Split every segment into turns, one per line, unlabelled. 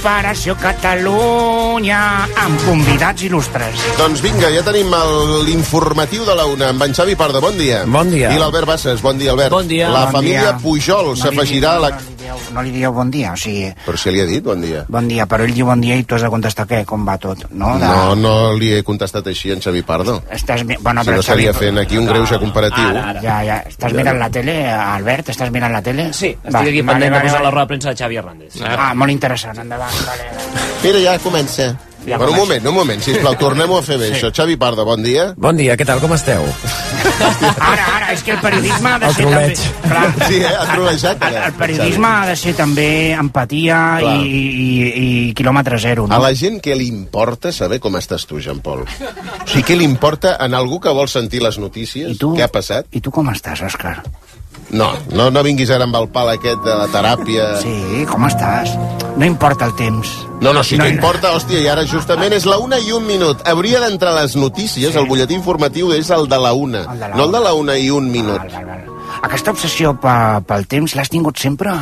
l'Operació Catalunya amb convidats il·lustres.
Doncs vinga, ja tenim el- l'informatiu de la una amb en Xavi Pardo, bon dia.
Bon dia.
I l'Albert Bassas, bon dia, Albert.
Bon dia.
La
Bon
família
dia.
Pujol s'afegirà a la...
No li, dieu, no li dieu bon dia, o sigui...
Però si li ha dit bon dia.
Bon dia, però ell diu bon dia i tu has de contestar què, com va tot, no? De...
No, no li he contestat així en Xavi Pardo.
Estàs... Bueno,
Si
però
no estaria
Xavi-
fent aquí un greuge comparatiu.
Ara, ara.
Ja, ja. Estàs mirant la tele, Albert? Estàs mirant la tele?
Sí, estic
Va,
aquí
vale,
pendent de
vale,
posar la
vale.
roda de premsa de Xavi Hernández.
Ah, molt interessant, endavant. Vale.
Mira, ja comença.
Ja
bueno, un moment, un moment, sisplau, tornem-ho a fer bé,
Sí.
això. Xavi Pardo, bon dia.
Bon dia, què tal, com esteu?
Ara, ara, és que el periodisme ha de
El
ser també...
troleig.
Clar,
Sí, eh? Ha trolejat,
el,
ara,
el periodisme ha de ser també empatia i,
Clar.
i, i quilòmetre zero,
A
no?
la gent què li importa saber com estàs tu, Jean Paul? O sigui, què li importa en algú que vol sentir les notícies?
I tu,
Què ha passat?
I tu com estàs, Òscar?
No, no, no vinguis ara amb el pal aquest de la teràpia.
Sí, com estàs? No importa el temps.
No, no, sí
No,
que
no.
importa, hòstia, i ara justament és la una i un minut. Hauria d'entrar les notícies, el butlletí informatiu és el de la una,
El de la
no el de la una i un minut.
Val, val, val. Aquesta obsessió pe, pel temps l'has tingut sempre?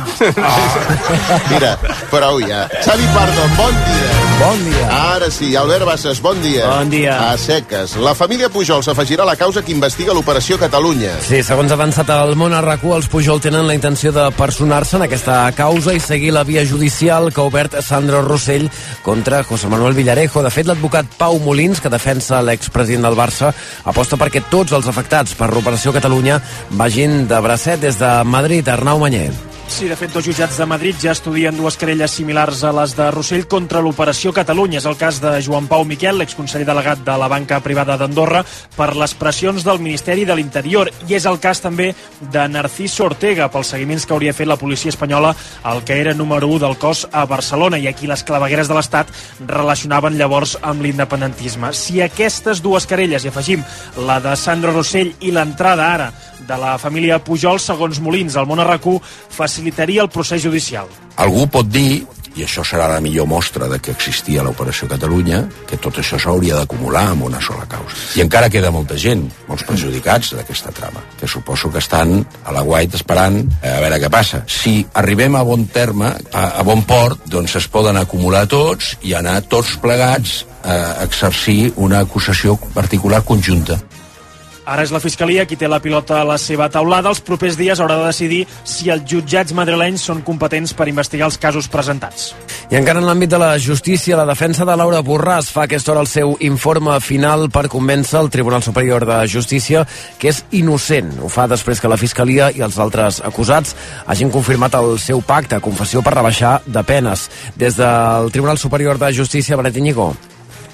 Mira, prou ja. Xavi Pardo, bon dia.
Bon dia.
Ara sí, Albert Bassas, bon dia.
Bon dia.
A seques. La família Pujol s'afegirà a la causa que investiga l'operació Catalunya.
Sí, segons ha avançat el món a rac els Pujol tenen la intenció de personar-se en aquesta causa i seguir la via judicial que ha obert Sandro Rossell contra José Manuel Villarejo. De fet, l'advocat Pau Molins, que defensa l'expresident del Barça, aposta perquè tots els afectats per l'operació Catalunya vagin de bracet des de Madrid. Arnau Manyer.
Sí, de fet, dos jutjats de Madrid ja estudien dues querelles similars a les de Rossell contra l'operació Catalunya. És el cas de Joan Pau Miquel, l'exconseller delegat de la banca privada d'Andorra, per les pressions del Ministeri de l'Interior. I és el cas també de Narciso Ortega, pels seguiments que hauria fet la policia espanyola al que era número 1 del cos a Barcelona i aquí les clavegueres de l'Estat relacionaven llavors amb l'independentisme. Si aquestes dues querelles hi afegim la de Sandro Rossell i l'entrada ara de la família Pujol, segons Molins, el món arracú facilitaria el procés judicial.
Algú pot dir, i això serà la millor mostra de que existia l'Operació Catalunya, que tot això s'hauria d'acumular en una sola causa. I encara queda molta gent, molts perjudicats d'aquesta trama, que suposo que estan a la guait esperant eh, a veure què passa. Si arribem a bon terme, a, a bon port, doncs es poden acumular tots i anar tots plegats a exercir una acusació particular conjunta.
Ara és la Fiscalia qui té la pilota a la seva taulada. Els propers dies haurà de decidir si els jutjats madrilenys són competents per investigar els casos presentats.
I encara en l'àmbit de la justícia, la defensa de Laura Borràs fa aquesta hora el seu informe final per convèncer el Tribunal Superior de Justícia que és innocent. Ho fa després que la Fiscalia i els altres acusats hagin confirmat el seu pacte, confessió per rebaixar de penes. Des del Tribunal Superior de Justícia, Benet Iñigo.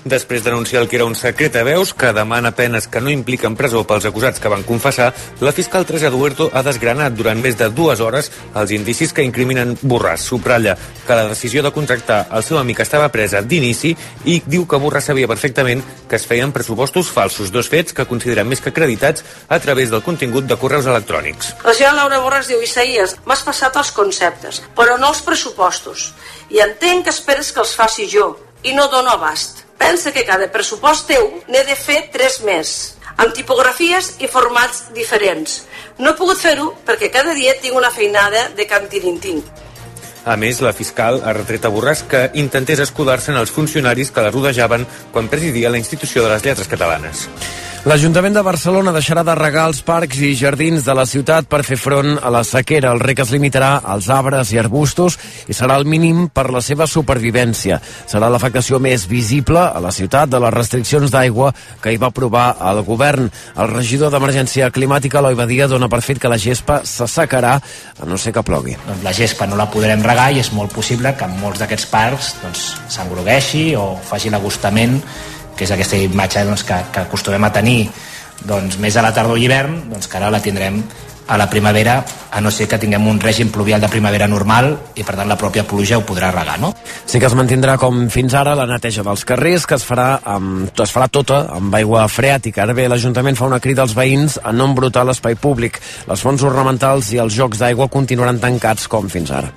Després d'anunciar el que era un secret a veus que demana penes que no impliquen presó pels acusats que van confessar, la fiscal Teresa Duerto ha desgranat durant més de dues hores els indicis que incriminen Borràs. Subratlla que la decisió de contractar el seu amic estava presa d'inici i diu que Borràs sabia perfectament que es feien pressupostos falsos, dos fets que consideren més que acreditats a través del contingut de correus electrònics.
La senyora Laura Borràs diu, Isaías, m'has passat els conceptes, però no els pressupostos. I entenc que esperes que els faci jo, i no dono abast. Pensa que cada pressupost teu n'he de fer tres més, amb tipografies i formats diferents. No he pogut fer-ho perquè cada dia tinc una feinada de cantirintín.
A més, la fiscal ha retret a Borràs que intentés escudar-se en els funcionaris que la rodejaven quan presidia la institució de les lletres catalanes.
L'Ajuntament de Barcelona deixarà de regar els parcs i jardins de la ciutat per fer front a la sequera. El rec es limitarà als arbres i arbustos i serà el mínim per la seva supervivència. Serà l'afectació més visible a la ciutat de les restriccions d'aigua que hi va aprovar el govern. El regidor d'Emergència Climàtica, Eloi Badia, dona per fet que la gespa s'assecarà a no ser que plogui.
doncs la gespa no la podrem regar i és molt possible que en molts d'aquests parcs doncs, s'engrogueixi o faci l'agostament que és aquesta imatge doncs, que, que acostumem a tenir doncs, més a la tardor i hivern, doncs, que ara la tindrem a la primavera, a no ser que tinguem un règim pluvial de primavera normal i per tant la pròpia pluja ho podrà regar, no?
Sí que es mantindrà com fins ara la neteja dels carrers, que es farà, amb, es farà tota amb aigua freàtica. Ara bé, l'Ajuntament fa una crida als veïns a no embrutar l'espai públic. Les fonts ornamentals i els jocs d'aigua continuaran tancats com fins ara.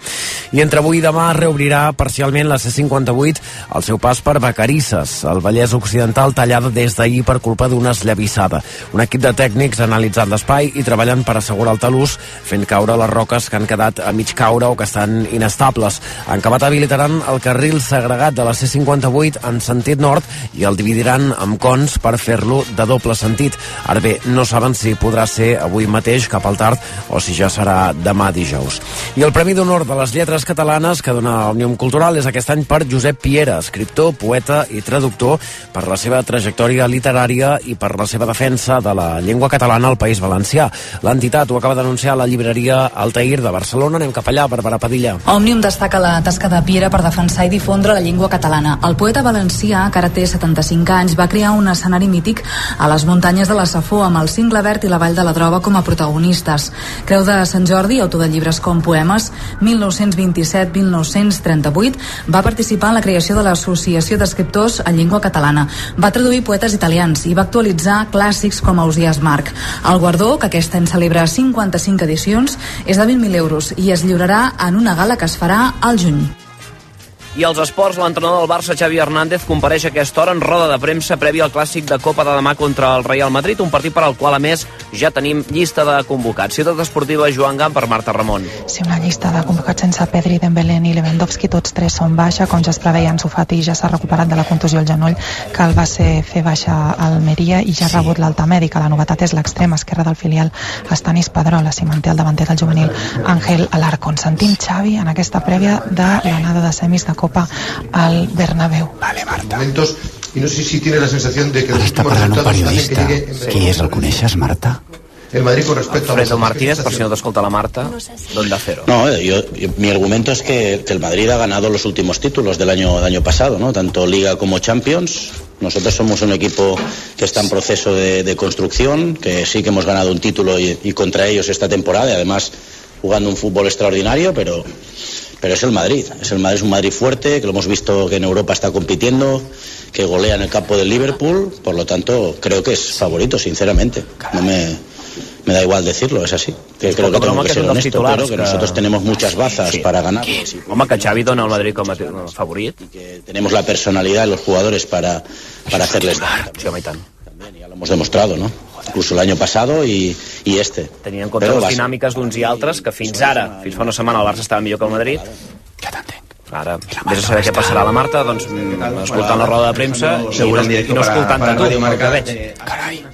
I entre avui i demà reobrirà parcialment la C58 al seu pas per Vacarisses, el Vallès Occidental tallada des d'ahir per culpa d'una esllavissada. Un equip de tècnics ha analitzat l'espai i treballen per assegurar assegurar el talús, fent caure les roques que han quedat a mig caure o que estan inestables. En acabat habilitaran el carril segregat de la C58 en sentit nord i el dividiran amb cons per fer-lo de doble sentit. Ara bé, no saben si podrà ser avui mateix cap al tard o si ja serà demà dijous. I el Premi d'Honor de les Lletres Catalanes que dona Òmnium Cultural és aquest any per Josep Piera, escriptor, poeta i traductor, per la seva trajectòria literària i per la seva defensa de la llengua catalana al País Valencià. L'entitat ho acaba d'anunciar la llibreria Altair de Barcelona. Anem cap allà, Bàrbara Padilla.
Òmnium destaca la tasca de Piera per defensar i difondre la llengua catalana. El poeta valencià, que ara té 75 anys, va crear un escenari mític a les muntanyes de la Safó amb el cingle verd i la Vall de la Droga com a protagonistes. Creu de Sant Jordi, autor de llibres com Poemes, 1927-1938, va participar en la creació de l'Associació d'Escriptors en Llengua Catalana. Va traduir poetes italians i va actualitzar clàssics com Ausias Marc. El guardó, que aquest any celebra 55 edicions, és de 20.000 euros i es lliurarà en una gala que es farà al juny.
I als esports, l'entrenador del Barça, Xavi Hernández, compareix a aquesta hora en roda de premsa prèvia al clàssic de Copa de demà contra el Real Madrid, un partit per al qual, a més, ja tenim llista de convocats. Ciutat Esportiva, Joan Gant per Marta Ramon.
Sí, una llista de convocats sense Pedri, Dembélé i Lewandowski, tots tres són baixa, com ja es preveia, en Sofati ja s'ha recuperat de la contusió al genoll, que el va ser fer baixa a Almeria i ja ha rebut l'alta mèdica. La novetat és l'extrem esquerra del filial, Estanis Pedrola, si manté el davanter del juvenil Ángel Alarcón. Sentim Xavi en aquesta prèvia de l'anada de semis de Copa al Bernabéu.
Vale, Marta. Momentos, y no sé si tiene la sensación de que
Ara està parlant un periodista. Qui és? El coneixes, Marta?
El Madrid con respecto
Alfredo Martínez, per si no t'escolta la Marta, d'Onda Cero.
No, eh, yo, yo- mi argumento es que, que el Madrid ha ganado los últimos títulos del año, del año pasado, ¿no? Tanto Liga como Champions. Nosotros somos un equipo que está en proceso de, de construcción, que sí que hemos ganado un título y, y contra ellos esta temporada, y además jugando un fútbol extraordinario, pero, pero es el Madrid. Es el Madrid, es un Madrid fuerte, que lo hemos visto que en Europa está compitiendo, que golea en el campo del Liverpool, por lo tanto creo que es favorito, sinceramente. No me, me da igual decirlo, es así. Que creo que tengo que
que és
ser honesto, pero que
que-
nosotros tenemos muchas bazas
Sí.
para ganar.
Home, que Xavi dona el Madrid com a favorit.
Tenemos la personalidad de los jugadores para, para hacerles daño.
Sí, home, i tant.
Ya lo hemos demostrado, ¿no? Incluso el año pasado y, y este.
Tenint en compte
Però
les
va
dinàmiques d'uns i altres, que fins ara, fins fa una setmana, el Barça estava millor que el Madrid. Ara, vés a saber què passarà a la Marta, doncs mm, escoltant la roda de premsa i no, no escoltant a tu, que veig.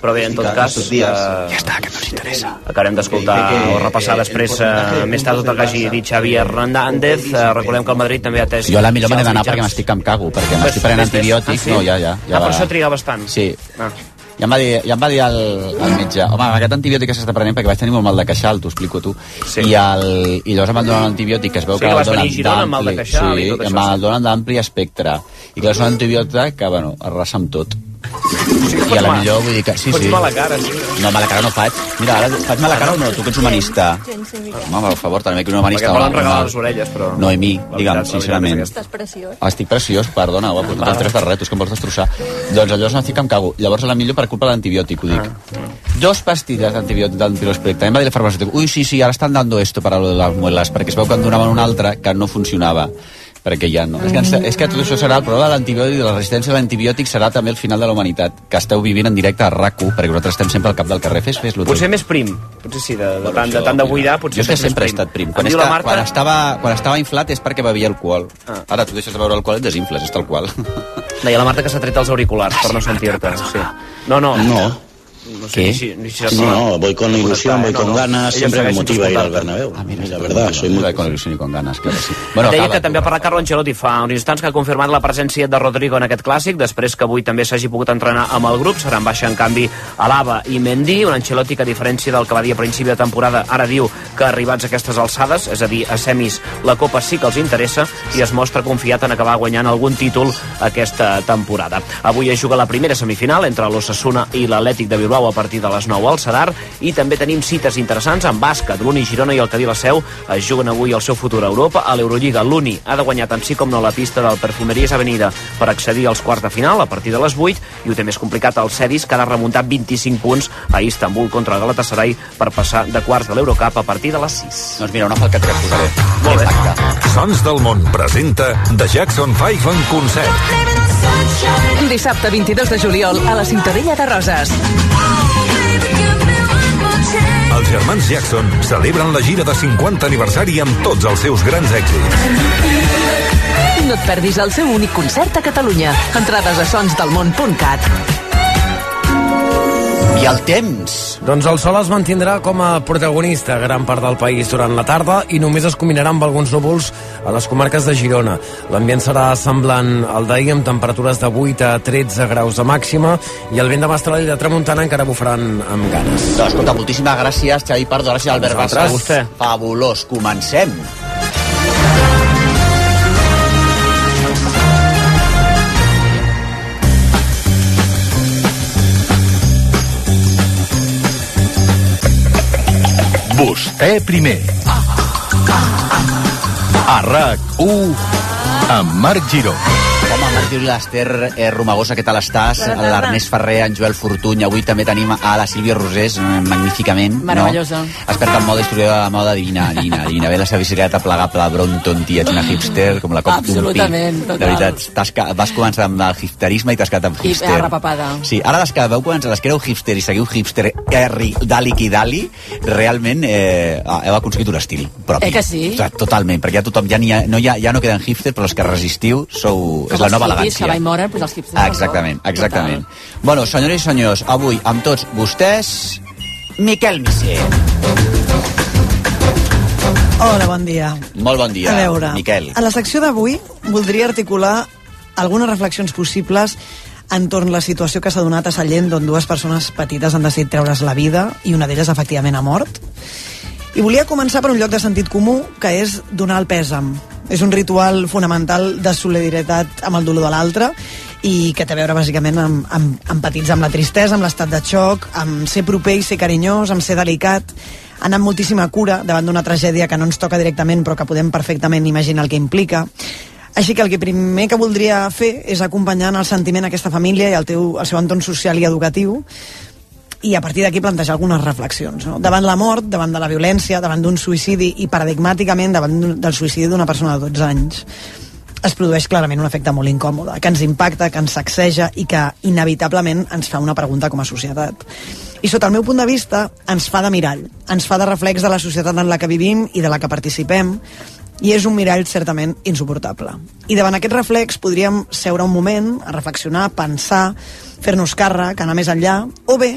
Però bé, en tot cas, eh,
Ja està, que no ens interessa.
acabarem d'escoltar o repassar
el
després eh,
de
més tard tot el que hagi dit Xavi Hernández. Eh, recordem que el Madrid també ha atès...
Jo a la millor
els
d'anar perquè m'estic que em cago, perquè m'estic prenent antibiòtics.
ah?
No, ja, ja. ja
ah, per això triga bastant.
Sí.
Ah.
Ja em va dir, ja em va dir el, el metge, home, aquest antibiòtic que s'està prenent perquè vaig tenir molt mal de queixal, t'ho explico tu. Sí. I, el, I llavors em van donar l'antibiòtic que es veu
Sí,
que
que
el donen d'ampli- sí,
i
em
sí.
donen d'ampli espectre. I clar, és un antibiòtic que, bueno, arrasa amb tot.
Sí,
I a la millor vull dir que... Sí,
Fots
sí.
mala cara, sí.
No, mala cara no faig. Mira, ara faig mala cara o no? Tu que ets humanista. Home, per favor, també que un humanista...
Perquè volen regalar les orelles, però...
Noemí,
La
digue'm,
veritat- la
sincerament.
és
Estàs preciós.
Ah, Estic preciós, perdona, guapo, no te'n tres de és que em vols destrossar. Doncs llavors m'estic que em cago. Llavors a la millor per culpa de l'antibiòtic, ho dic. Dos pastilles d'antibiòtic d'antibiòtic. També em va dir el farmacèutic, ui, sí, sí, ara estan dando esto para lo de las muelas, perquè es veu que en donaven una altra que no funcionava perquè ja no. És que, ens, és que tot això serà el problema de l'antibiòtic, de la resistència a l'antibiòtic serà també el final de la humanitat, que esteu vivint en directe a RAC1, perquè nosaltres estem sempre al cap del carrer. Fes, fes-lo tu.
Potser més prim. Potser sí, de, de, tant, de tant de buidar, potser
Jo és que
fes més
sempre he estat prim. Quan,
la Marta...
quan, estava, quan estava inflat és perquè bevia alcohol.
Ah.
Ara tu deixes de beure alcohol i et desinfles, és tal qual.
Deia la Marta que s'ha tret els auriculars per no sentir-te. Sí. No, no.
No.
No sé
¿Qué?
si, ni si
Sí, no, voy con ilusión, voy con ganas, siempre me motiva ir al
Bernabéu.
Ah, mira, la verdad, soy muy...
con ilusión y con ganas, claro, sí.
Bueno, Deia que també ha parlat Carlo Ancelotti fa uns instants que ha confirmat la presència de Rodrigo en aquest clàssic, després que avui també s'hagi pogut entrenar amb el grup, serà en baixa en canvi Alaba i Mendy, un Ancelotti que a diferència del que va dir a principi de temporada, ara diu que arribats a aquestes alçades, és a dir, a semis, la Copa sí que els interessa i es mostra confiat en acabar guanyant algun títol aquesta temporada. Avui es juga la primera semifinal entre l'Ossassuna i l'Atlètic de Bilbao a partir de les 9 al Sadar i també tenim cites interessants en bàsquet. L'Uni Girona i el Cadí la Seu es juguen avui el seu futur a Europa. A l'Eurolliga, l'Uni ha de guanyar tant sí com no la pista del Perfumeries Avenida per accedir als quarts de final a partir de les 8 i ho té més complicat el Cedis que ha de remuntar 25 punts a Istanbul contra el Galatasaray per passar de quarts de l'Eurocup a partir de les 6.
Doncs mira, una falqueta que et posaré.
Molt bé.
Sons del món presenta The Jackson 5 en concert.
Dissabte 22 de juliol a la Ciutadella de Roses.
Els germans Jackson celebren la gira de 50 aniversari amb tots els seus grans èxits.
No et perdis el seu únic concert a Catalunya. Entrades a sonsdelmont.cat.
I el temps?
Doncs el sol es mantindrà com a protagonista a gran part del país durant la tarda i només es combinarà amb alguns núvols a les comarques de Girona. L'ambient serà semblant al d'ahir amb temperatures de 8 a 13 graus de màxima i el vent de mestral i de tramuntana encara bufaran amb ganes.
Doncs, escolta, moltíssimes gràcies, Xavi Pardo, gràcies, Albert
Vosaltres.
Bassas.
A vostè.
Fabulós, comencem.
Vostè primer. A RAC1 amb Marc Giró.
Home, Giró i l'Ester eh, Romagosa, què tal estàs? L'Ernest Ferrer, en Joel Fortuny. Avui també tenim a la Sílvia Rosés, eh, magníficament.
Meravellosa.
No? Experta en moda, historiadora de la moda divina, divina, divina. Ve la seva bicicleta plegable, Bronton, tia, una hipster, com la cop.
Absolutament, total.
De veritat, vas començar amb el hipsterisme i t'has quedat amb
I
hipster.
arrapapada.
Sí, ara des que veu començar, des que éreu hipster i seguiu hipster Harry, Dali qui Dali, realment eh, heu aconseguit un estil propi.
Eh que sí?
O sigui, totalment, perquè ja tothom, ja, ha, no, ja, ja no queden hipsters, però els que resistiu sou, és la nova
que
elegància.
mai moren, doncs els hipsters.
Exactament, exactament. Bueno, senyores i senyors, avui amb tots vostès, Miquel Missé.
Hola, bon dia.
Molt bon dia,
a veure,
Miquel.
a la secció d'avui voldria articular algunes reflexions possibles entorn la situació que s'ha donat a Sallent on dues persones petites han decidit treure's la vida i una d'elles efectivament ha mort. I volia començar per un lloc de sentit comú, que és donar el pèsam. És un ritual fonamental de solidaritat amb el dolor de l'altre i que té a veure bàsicament amb, amb, petits, amb la tristesa, amb l'estat de xoc, amb ser proper i ser carinyós, amb ser delicat, anar amb moltíssima cura davant d'una tragèdia que no ens toca directament però que podem perfectament imaginar el que implica. Així que el que primer que voldria fer és acompanyar en el sentiment aquesta família i al teu, al seu entorn social i educatiu i a partir d'aquí plantejar algunes reflexions. No? Davant la mort, davant de la violència, davant d'un suïcidi i paradigmàticament davant del suïcidi d'una persona de 12 anys es produeix clarament un efecte molt incòmode, que ens impacta, que ens sacseja i que inevitablement ens fa una pregunta com a societat. I sota el meu punt de vista ens fa de mirall, ens fa de reflex de la societat en la que vivim i de la que participem i és un mirall certament insuportable. I davant aquest reflex podríem seure un moment a reflexionar, pensar, fer-nos càrrec, anar més enllà, o bé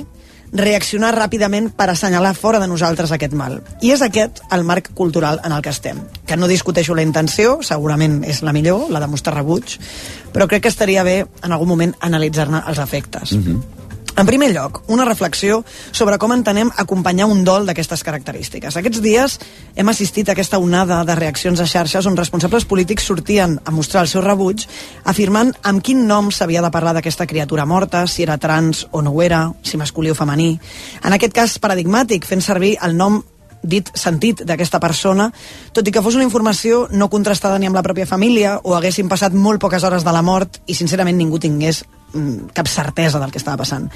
reaccionar ràpidament per assenyalar fora de nosaltres aquest mal. I és aquest el marc cultural en el que estem. Que no discuteixo la intenció, segurament és la millor, la de mostrar rebuig, però crec que estaria bé en algun moment analitzar-ne els efectes. En primer lloc, una reflexió sobre com entenem acompanyar un dol d'aquestes característiques. Aquests dies hem assistit a aquesta onada de reaccions a xarxes on responsables polítics sortien a mostrar el seu rebuig afirmant amb quin nom s'havia de parlar d'aquesta criatura morta, si era trans o no ho era, si masculí o femení. En aquest cas paradigmàtic, fent servir el nom dit sentit d'aquesta persona, tot i que fos una informació no contrastada ni amb la pròpia família o haguessin passat molt poques hores de la mort i sincerament ningú tingués cap certesa del que estava passant.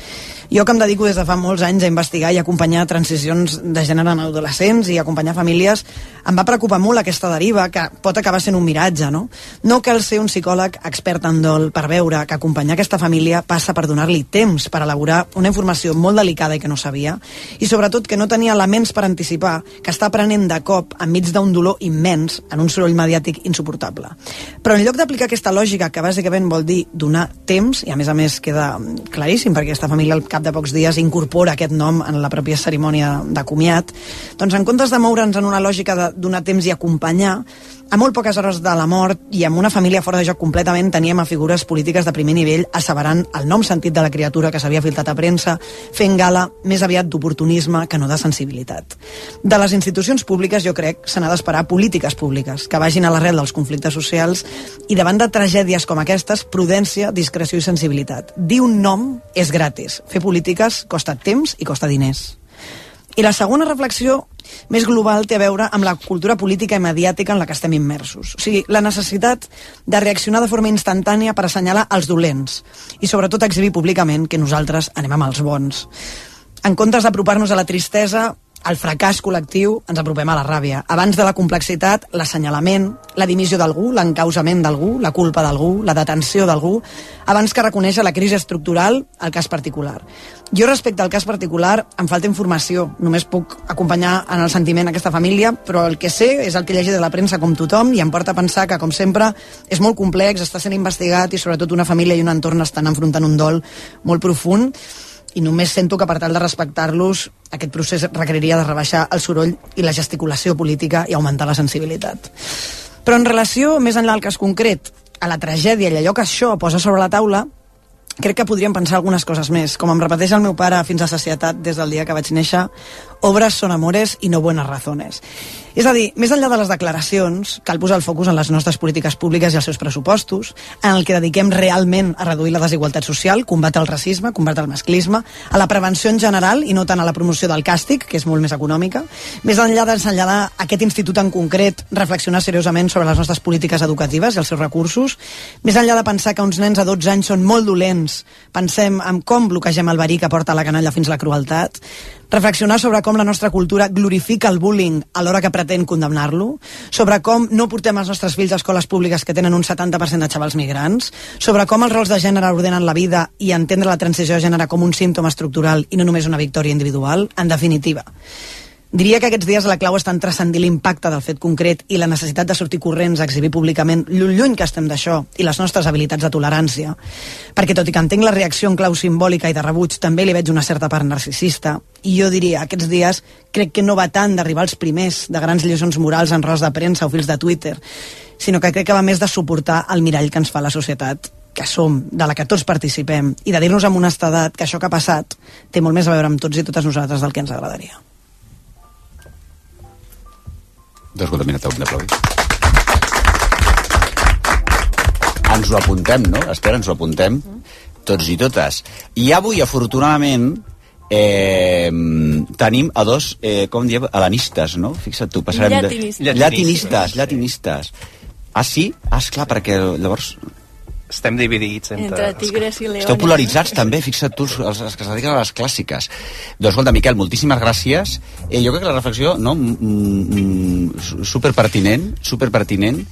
Jo que em dedico des de fa molts anys a investigar i acompanyar transicions de gènere en adolescents i acompanyar famílies, em va preocupar molt aquesta deriva que pot acabar sent un miratge, no? No cal ser un psicòleg expert en dol per veure que acompanyar aquesta família passa per donar-li temps per elaborar una informació molt delicada i que no sabia i sobretot que no tenia elements per anticipar que està aprenent de cop enmig d'un dolor immens en un soroll mediàtic insuportable. Però en lloc d'aplicar aquesta lògica que bàsicament vol dir donar temps, i a més a més queda claríssim perquè aquesta família al cap de pocs dies incorpora aquest nom en la pròpia cerimònia de comiat, doncs en comptes de moure'ns en una lògica de donar temps i acompanyar, a molt poques hores de la mort i amb una família fora de joc completament teníem a figures polítiques de primer nivell asseverant el nom sentit de la criatura que s'havia filtrat a premsa, fent gala més aviat d'oportunisme que no de sensibilitat. De les institucions públiques jo crec se n'ha d'esperar polítiques públiques que vagin a l'arrel dels conflictes socials i davant de tragèdies com aquestes, prudència, discreció i sensibilitat. Dir un nom és gratis. Fer polítiques costa temps i costa diners. I la segona reflexió més global té a veure amb la cultura política i mediàtica en la que estem immersos. O sigui, la necessitat de reaccionar de forma instantània per assenyalar els dolents i sobretot exhibir públicament que nosaltres anem amb els bons. En comptes d'apropar-nos a la tristesa, al fracàs col·lectiu ens apropem a la ràbia. Abans de la complexitat, l'assenyalament, la dimissió d'algú, l'encausament d'algú, la culpa d'algú, la detenció d'algú, abans que reconèixer la crisi estructural, el cas particular. Jo respecte al cas particular em falta informació, només puc acompanyar en el sentiment aquesta família, però el que sé és el que llegit de la premsa com tothom i em porta a pensar que, com sempre, és molt complex, està sent investigat i sobretot una família i un entorn estan enfrontant un dol molt profund i només sento que per tal de respectar-los aquest procés requeriria de rebaixar el soroll i la gesticulació política i augmentar la sensibilitat. Però en relació, més enllà del cas concret, a la tragèdia i allò que això posa sobre la taula, crec que podríem pensar algunes coses més. Com em repeteix el meu pare fins a sacietat des del dia que vaig néixer, obres són amores i no buenas razones. És a dir, més enllà de les declaracions, cal posar el focus en les nostres polítiques públiques i els seus pressupostos, en el que dediquem realment a reduir la desigualtat social, combatre el racisme, combatre el masclisme, a la prevenció en general i no tant a la promoció del càstig, que és molt més econòmica. Més enllà d'ensenyar aquest institut en concret, reflexionar seriosament sobre les nostres polítiques educatives i els seus recursos. Més enllà de pensar que uns nens a 12 anys són molt dolents, pensem en com bloquegem el verí que porta la canalla fins a la crueltat reflexionar sobre com la nostra cultura glorifica el bullying alhora que pretén condemnar-lo, sobre com no portem els nostres fills a escoles públiques que tenen un 70% de xavals migrants, sobre com els rols de gènere ordenen la vida i entendre la transició de gènere com un símptoma estructural i no només una victòria individual, en definitiva. Diria que aquests dies la clau està en transcendir l'impacte del fet concret i la necessitat de sortir corrents a exhibir públicament lluny que estem d'això i les nostres habilitats de tolerància. Perquè tot i que entenc la reacció en clau simbòlica i de rebuig, també li veig una certa part narcisista. I jo diria, aquests dies crec que no va tant d'arribar als primers de grans lliçons morals en ros de premsa o fils de Twitter, sinó que crec que va més de suportar el mirall que ens fa la societat que som, de la que tots participem, i de dir-nos amb honestedat que això que ha passat té molt més a veure amb tots i totes nosaltres del que ens agradaria.
D'esgotament a d'aplaudir. Ens ho apuntem, no? Espera, ens ho apuntem. Tots i totes. I avui, afortunadament, eh, tenim a dos, eh, com diem, alanistes, no? Fixa't tu, passarem...
Llatinistes.
De... Llatinistes, llatinistes. Ah, sí? Ah, esclar, perquè llavors
Estem dividits entre...
Entre tigres i leones.
Esteu polaritzats també, fixa't tu, els, els que es dediquen a les clàssiques. Doncs escolta, Miquel, moltíssimes gràcies. Eh, jo crec que la reflexió, no, mm, mm, superpertinent, superpertinent.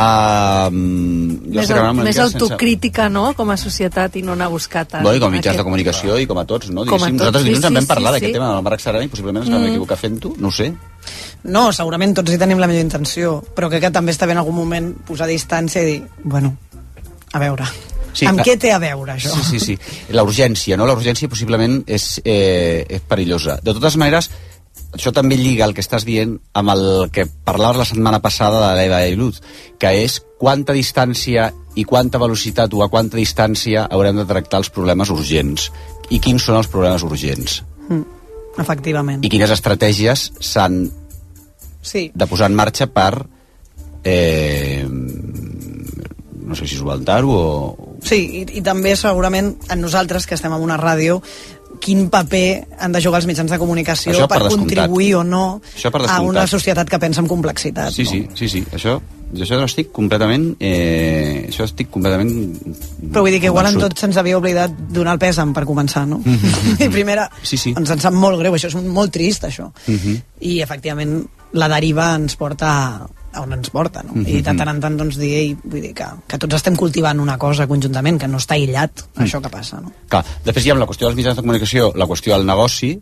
Uh,
Més, el, més autocrítica, no?, com a societat i no anar a buscar tant.
No, i com a mitjans aquest... de comunicació i com a tots, no?
Com a tots,
Nosaltres dilluns
sí,
en vam
sí,
parlar
sí,
d'aquest
sí.
tema amb el Marc Serena i possiblement ens vam
Mm.
equivocar fent-ho, no ho sé.
No, segurament tots hi tenim la millor intenció, però crec que també està bé en algun moment posar distància i dir, bueno, a veure,
Sí,
amb
clar.
què té a veure això?
Sí, sí, sí. La urgència, no? La urgència possiblement és, eh, és perillosa. De totes maneres, això també lliga el que estàs dient amb el que parlaves la setmana passada de l'Eva Ilud, que és quanta distància i quanta velocitat o a quanta distància haurem de tractar els problemes urgents i quins són els problemes urgents
Mm, efectivament.
i quines estratègies s'han
Sí.
de posar en marxa per eh, no sé si solventar-ho o,
Sí, i, i també segurament en nosaltres, que estem en una ràdio, quin paper han de jugar els mitjans de comunicació
Això
per,
per
contribuir o no a una societat que pensa en complexitat.
Sí,
no?
sí, sí, sí. Això, jo això estic completament... Eh, això estic completament...
Però vull dir que igual en tots se'ns havia oblidat donar el pèsam per començar, no? I primera,
Sí, sí.
ens en sap molt greu, això és molt trist, això.
Mhm.
I, efectivament, la deriva ens porta a on ens porta, no?
Mhm.
I de tant en tant, doncs, dir, ei, vull dir que, que tots estem cultivant una cosa conjuntament, que no està aïllat,
Mm.
això que passa, no?
Clar, després hi ha la qüestió dels mitjans de comunicació, la qüestió del negoci,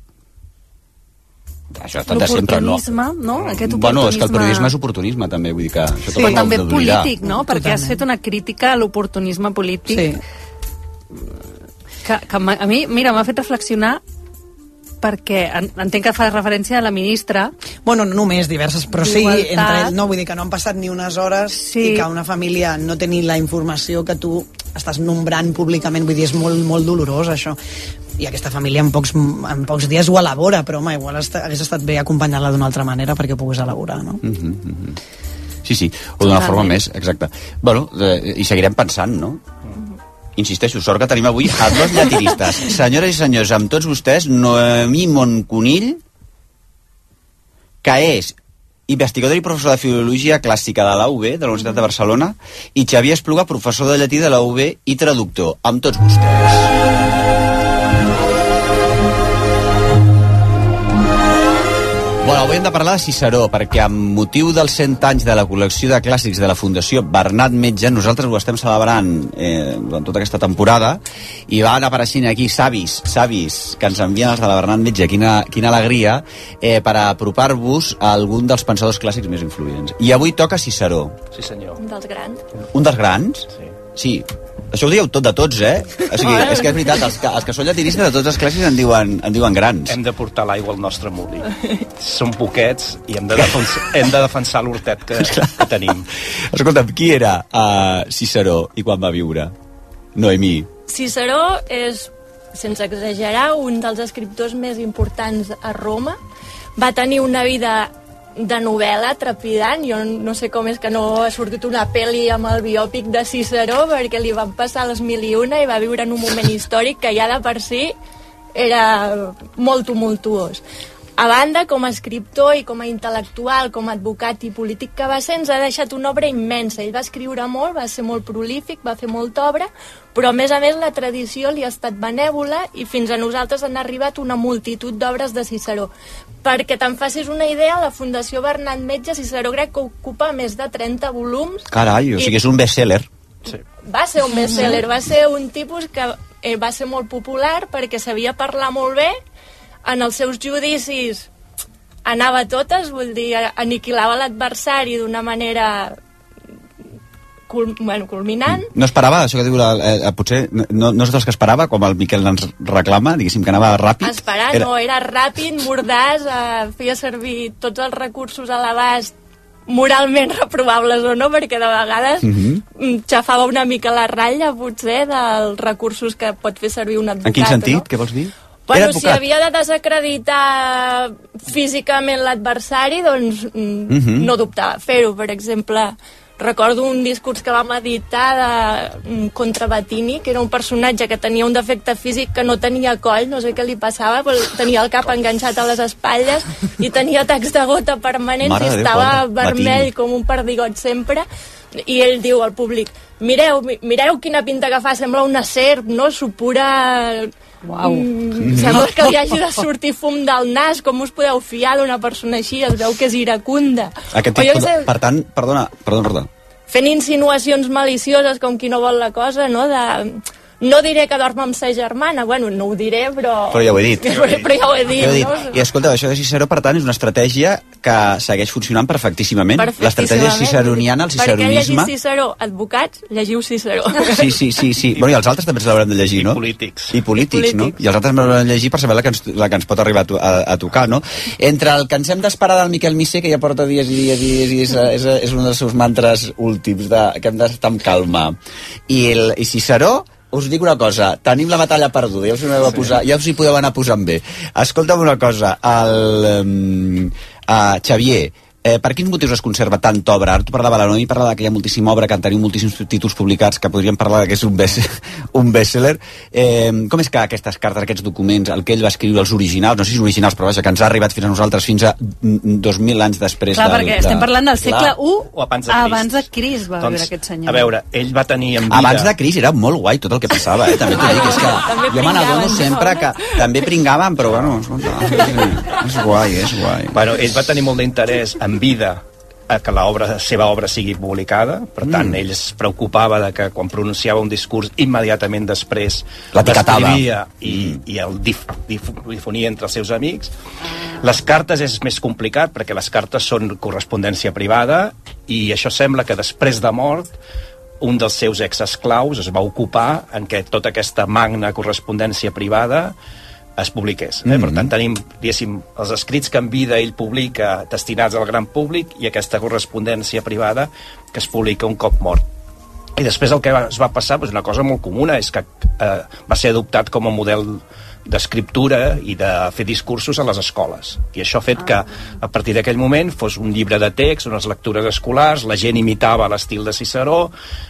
això ha estat de sempre, no?
No? Aquest
Bueno, és que el
oportunisme-
periodisme és oportunisme, també, vull dir que això
Sí, però també polític, no? Perquè has fet una crítica a l'oportunisme polític
Sí.
que, que a mi, mira, m'ha fet reflexionar perquè en, entenc que fa referència a la ministra
Bueno, no només, diverses, però sí, entre, no, vull dir que no han passat ni unes hores sí. i que una família no té ni la informació que tu estàs nombrant públicament, vull dir, és molt, molt dolorós això. I aquesta família en pocs, en pocs dies ho elabora, però home, igual està, hagués estat bé acompanyar-la d'una altra manera perquè ho pogués elaborar, no?
Mhm, mhm. Sí, sí, o d'una forma més, exacte. Bueno, eh, i seguirem pensant, no? Insisteixo, sort que tenim avui a dos llatinistes. Senyores i senyors, amb tots vostès, Noemí Monconill, que és investigador i professor de Filologia Clàssica de la UB, de la Universitat de Barcelona, i Xavier Espluga, professor de llatí de la UB i traductor. Amb tots vostès. Bueno, avui hem de parlar de Ciceró, perquè amb motiu dels 100 anys de la col·lecció de clàssics de la Fundació Bernat Metge, nosaltres ho estem celebrant eh, durant tota aquesta temporada, i van apareixent aquí savis, savis, que ens envien els de la Bernat Metge, quina, quina alegria, eh, per apropar-vos a algun dels pensadors clàssics més influents. I avui toca Ciceró.
Sí, senyor.
Un dels grans.
Un dels grans? Sí. Sí. Això ho dieu tot de tots, eh? O sigui, és que és veritat, els que, els que són llatinistes de tots els clàssics en diuen, en diuen grans.
Hem de portar l'aigua al nostre molí. Som poquets i hem de defensar, hem de defensar l'hortet que, que tenim.
Escolta'm, qui era uh, Ciceró i quan va viure? Noemí.
Ciceró és, sense exagerar, un dels escriptors més importants a Roma. Va tenir una vida de novel·la trepidant. Jo no sé com és que no ha sortit una pel·li amb el biòpic de Ciceró perquè li van passar les mil i una i va viure en un moment històric que ja de per si era molt tumultuós. A banda, com a escriptor i com a intel·lectual, com a advocat i polític que va ser, ens ha deixat una obra immensa. Ell va escriure molt, va ser molt prolífic, va fer molta obra, però a més a més la tradició li ha estat benèvola i fins a nosaltres han arribat una multitud d'obres de Ciceró. Perquè te'n facis una idea, la Fundació Bernat Metge Ciceró crec que ocupa més de 30 volums.
Carai, o
I-
sigui, és un bestseller.
Sí.
Va ser un bestseller, va ser un tipus que eh, va ser molt popular perquè sabia parlar molt bé, en els seus judicis anava a totes, vull dir, aniquilava l'adversari d'una manera cul bueno, culminant.
No esperava, això que diu, la, eh, potser no, no és dels que esperava, com el Miquel ens reclama, diguéssim que anava ràpid.
Esperar, era... no, era ràpid, mordàs, eh, feia servir tots els recursos a l'abast moralment reprovables o no, perquè de vegades
Mhm.
mm, xafava una mica la ratlla, potser, dels recursos que pot fer servir un advocat.
En quin sentit?
No?
Què vols dir?
Bueno, si havia de desacreditar físicament l'adversari, doncs mm,
Mhm.
no dubtava fer-ho. Per exemple, recordo un discurs que vam editar de, mm, contra Batini, que era un personatge que tenia un defecte físic que no tenia coll, no sé què li passava, però tenia el cap enganxat a les espatlles i tenia tacs de gota permanents
Mare
i
Déu,
estava
pobre
vermell
Batini.
com un perdigot sempre i ell diu al públic mireu, mi- mireu quina pinta que fa, sembla una serp, no? Supura...
Uau.
Mm, sembla que li hagi de sortir fum del nas, com us podeu fiar d'una persona així? Es veu que és iracunda.
Aquest
jo
tipus,
sé,
per tant, perdona, perdona, perdona.
fent insinuacions malicioses com qui no vol la cosa, no? De, no diré que dorm amb sa germana, bueno, no ho diré, però...
Però ja ho he dit.
però, però ja ho he dit,
Ja ho he dit.
no?
I escolta, això de Ciceró, per tant, és una estratègia que segueix funcionant perfectíssimament. L'estratègia ciceroniana, el
Per què llegir
ciceronisme...
Ciceró? Advocats, llegiu Ciceró.
Sí, sí, sí, sí. Bueno, i els altres també se l'hauran de llegir, no? I polítics. I polítics, no? I els altres també l'hauran de llegir per saber la que ens, la que ens pot arribar a, a, a tocar, no? Entre el que ens hem d'esperar del Miquel Missé, que ja porta dies i dies i dies, i dies és, és un dels seus mantres últims, de, que hem d'estar amb calma, i, el, i Ciceró, us dic una cosa, tenim la batalla perduda, ja us, hi a posar, ja us hi podeu anar posant bé. Escolta'm una cosa, el, um, uh, Xavier, eh, per quins motius es conserva tanta obra? Ara tu parlava de la Noemi, parlava que hi ha moltíssima obra, que en tenim moltíssims títols publicats, que podríem parlar que és un, best, un bestseller. Eh, com és que aquestes cartes, aquests documents, el que ell va escriure, els originals, no sé si originals, però vaja, que ens ha arribat fins a nosaltres fins a mm, 2.000 anys després
Clar,
del,
perquè estem parlant del segle I
O abans de Crist.
abans de Crist va viure aquest senyor.
A veure, ell va tenir en vida...
Abans de Cris era molt guai tot el que passava, eh? També t'ho dic, és que
També
jo me n'adono sempre que també pringaven, però bueno, escolta, és, és guai, és guai.
Bueno, ell va tenir molt d'interès en vida a que la obra, seva obra sigui publicada, per tant,
Mm.
ell es preocupava de que quan pronunciava un discurs immediatament després
L'etiquetava.
l'escrivia i, i el dif, dif, difonia entre els seus amics. Les cartes és més complicat perquè les cartes són correspondència privada i això sembla que després de mort un dels seus exesclaus es va ocupar en què tota aquesta magna correspondència privada es publiqués. Eh? Per tant, tenim, diguéssim, els escrits que en vida ell publica destinats al gran públic i aquesta correspondència privada que es publica un cop mort. I després el que va, es va passar, doncs una cosa molt comuna, és que eh, va ser adoptat com a model d'escriptura i de fer discursos a les escoles. I això ha fet que, a partir d'aquell moment, fos un llibre de text, unes lectures escolars, la gent imitava l'estil de Ciceró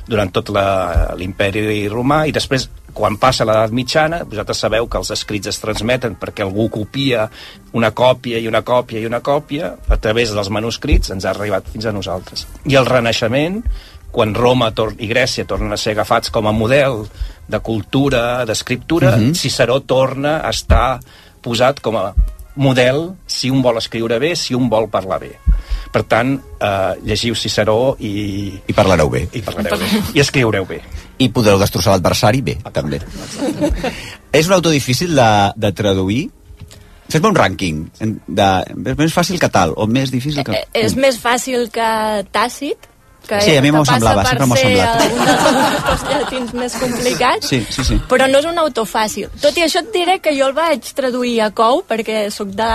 durant tot l'imperi romà, i després, quan passa l'edat mitjana, vosaltres sabeu que els escrits es transmeten perquè algú copia una còpia i una còpia i una còpia, a través dels manuscrits ens ha arribat fins a nosaltres. I el Renaixement, quan Roma i Grècia tornen a ser agafats com a model de cultura, d'escriptura,
Mhm.
Ciceró torna a estar posat com a model si un vol escriure bé, si un vol parlar bé. Per tant, eh, llegiu Ciceró i...
I parlareu bé.
I parlareu bé. I escriureu bé.
I podreu destrossar l'adversari bé, també. És un autor difícil de, de traduir? Fes-me un rànquing. De, és més fàcil que tal, o més difícil que...
Eh, és més fàcil que Tàcit, que,
Sí, a mi m'ho semblava, sempre m'ho semblat.
un dels llatins més complicats,
Sí, sí, sí.
però no és un autor fàcil. Tot i això et diré que jo el vaig traduir a Cou, perquè sóc de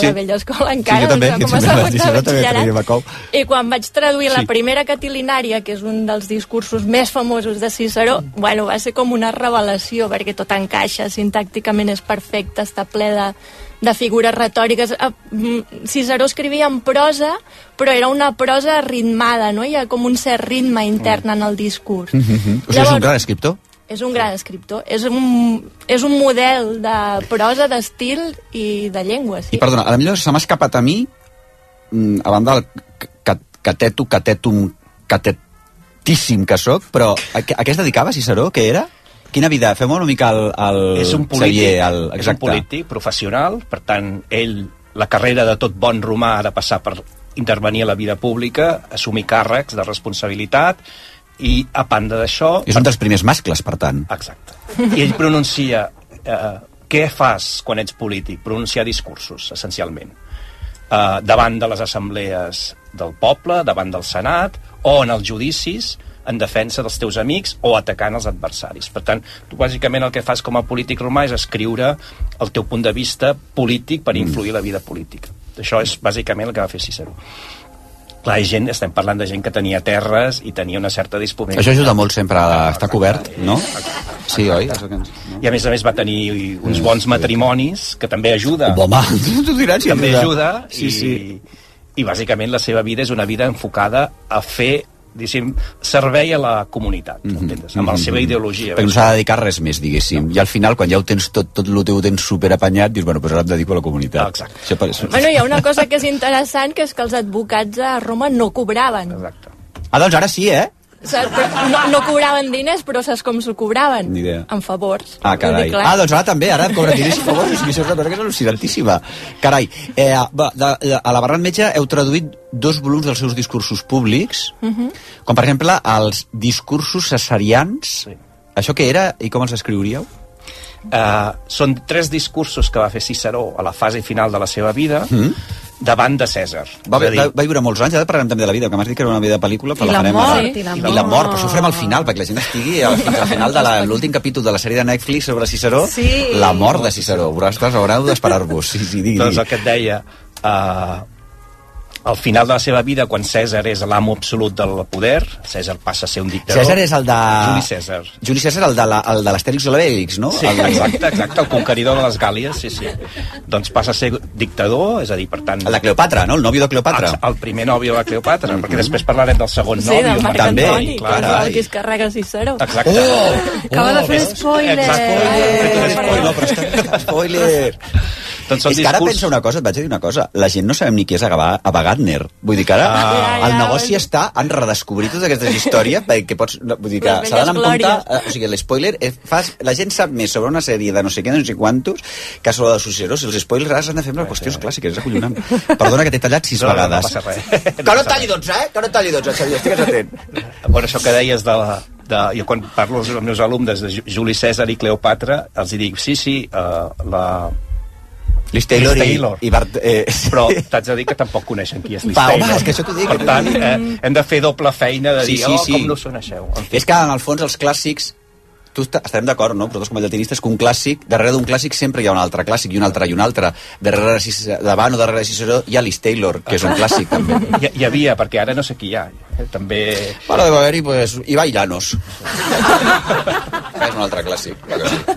Sí.
la vella escola encara,
sí, jo també,
sigui, com a segon de batxillerat. I quan vaig traduir la
Sí.
primera catilinària, que és un dels discursos més famosos de Ciceró, bueno, va ser com una revelació, perquè tot encaixa, sintàcticament és perfecte, està ple de, de figures retòriques. Eh, mm, Ciceró escrivia en prosa, però era una prosa ritmada, no? Hi ha com un cert ritme intern en el discurs.
Mm -hmm. O sigui, és un gran escriptor?
És un gran escriptor. És un, és un model de prosa, d'estil i de llengua, sí.
I perdona, a millor se m'ha escapat a mi, mm, a banda del ca- cateto, catetum, catetíssim que sóc, però a, a què es dedicava Ciceró? Què era? Quina vida? Fem una mica el, el
és un polític,
Xavier, el,
és un polític professional, per tant, ell, la carrera de tot bon romà ha de passar per intervenir a la vida pública, assumir càrrecs de responsabilitat, i a banda d'això...
És un dels primers mascles, per tant.
Exacte. I ell pronuncia... Eh, què fas quan ets polític? Pronunciar discursos, essencialment. Eh, davant de les assemblees del poble, davant del Senat, o en els judicis, en defensa dels teus amics o atacant els adversaris. Per tant, tu bàsicament el que fas com a polític romà és escriure el teu punt de vista polític per influir la vida política. Això és bàsicament el que va fer Ciceró. Clar, gent, estem parlant de gent que tenia terres i tenia una certa disponibilitat.
Això ajuda molt sempre a estar cobert, no? Sí, oi? Que
I a més a més va tenir uns bons matrimonis, que també ajuda.
Home, tu diràs si
també
ajuda.
ajuda.
Sí,
i,
sí.
I bàsicament la seva vida és una vida enfocada a fer diguéssim, servei a la comunitat, mm -hmm. amb la seva ideologia.
Perquè no s'ha de dedicar res més, diguéssim. I al final, quan ja ho tens tot, tot el teu ho tens superapanyat, dius, bueno, doncs ara em dedico a la comunitat. Exacte. Això per...
Bueno, hi ha una cosa que és interessant, que és que els advocats a Roma no cobraven.
Exacte.
Ah, doncs ara sí, eh?
Saps? No, no cobraven diners, però saps com s'ho cobraven?
Ni idea.
En favors.
Ah, carai. Ah, doncs ara també, ara em cobren diners i favors, és que això és una cosa que és al·lucinantíssima. Carai, eh, va, de, de, a la Barran Metge heu traduït dos volums dels seus discursos públics,
Mhm.
com per exemple els discursos cesarians. Sí. Això què era i com els escriuríeu?
Uh, són tres discursos que va fer Ciceró a la fase final de la seva vida
Mm.
Davant de Cèsar.
Va,
dir,
va, va viure molts anys, ara parlarem també de la vida, que m'has dit que era una vida de pel·lícula, però
I
la,
la
farem
mort,
ara.
i la
I la mort,
mort.
però això ho farem al final, perquè la gent estigui al, fins al final de l'últim capítol de la sèrie de Netflix sobre Ciceró,
Sí.
la mort de Ciceró. Vosaltres haureu d'esperar-vos. Sí, sí, digui,
doncs el que et deia uh, al final de la seva vida quan Cèsar és l'amo absolut del poder Cèsar passa a ser un dictador
Cèsar és el de...
Juli Cèsar
Juli Cèsar, el de la- el de l'Astèrix o l'Obélix, no?
Sí,
el...
exacte, exacte, el conqueridor de les Gàlies, sí, sí. Doncs passa a ser dictador, és a dir, per tant...
El de Cleopatra, no? El nòvio de Cleopatra.
El, el primer nòvio de Cleopatra, perquè després parlarem del segon
Sí,
nòvio.
del Marc
també,
Antoni,
clar.
que és el que es carrega Ciceró.
Exacte.
Oh!
Acaba de fer
Oh,
spoiler.
No, però està spoiler.
Doncs són
és que ara
discurs-
pensa una cosa, et vaig a dir una cosa. La gent no sabem ni qui és Ava Ava Gardner. Vull dir que ara
Ah.
el negoci està en redescobrir totes aquestes històries perquè pots... no, Vull dir que s'ha d'anar amb compte... Eh, o sigui, l'espoiler... eh, Fas, la gent sap més sobre una sèrie de no sé què, no sé quantos, que sobre els Ciceros. Els spoilers ara s'han de fer amb les qüestions clàssiques. És acollonant. Perdona que t'he tallat sis
No, no, no
vegades.
passa res.
Que no talli 12, eh? Que no talli 12, Xavier. Estigues atent.
Bueno, això que deies de la, de, jo quan parlo als meus alumnes de Ju- Juli Cèsar i Cleopatra els dic, sí, sí, uh, la...
Liz Taylor,
Liz
i-
Taylor.
i, Bart... Eh,
Però t'haig de dir que tampoc coneixen qui és Liz
Va, home,
Taylor.
és que això t'ho dic.
Per tant, eh, hem de fer doble feina de
Sí,
dir,
sí,
oh,
sí.
com no us coneixeu. En fi,
És que en el fons els clàssics tu est- estarem d'acord, no? Però com a llatinistes que un clàssic, darrere d'un clàssic sempre hi ha un altre clàssic i un altre i un altre. Darrere davant o darrere de Ciceró hi ha Liz Taylor, que és un clàssic també.
hi, hi havia, perquè ara no sé qui hi ha. Eh, També...
Bueno, deu haver-hi, pues, Ibai Llanos. és un altre clàssic.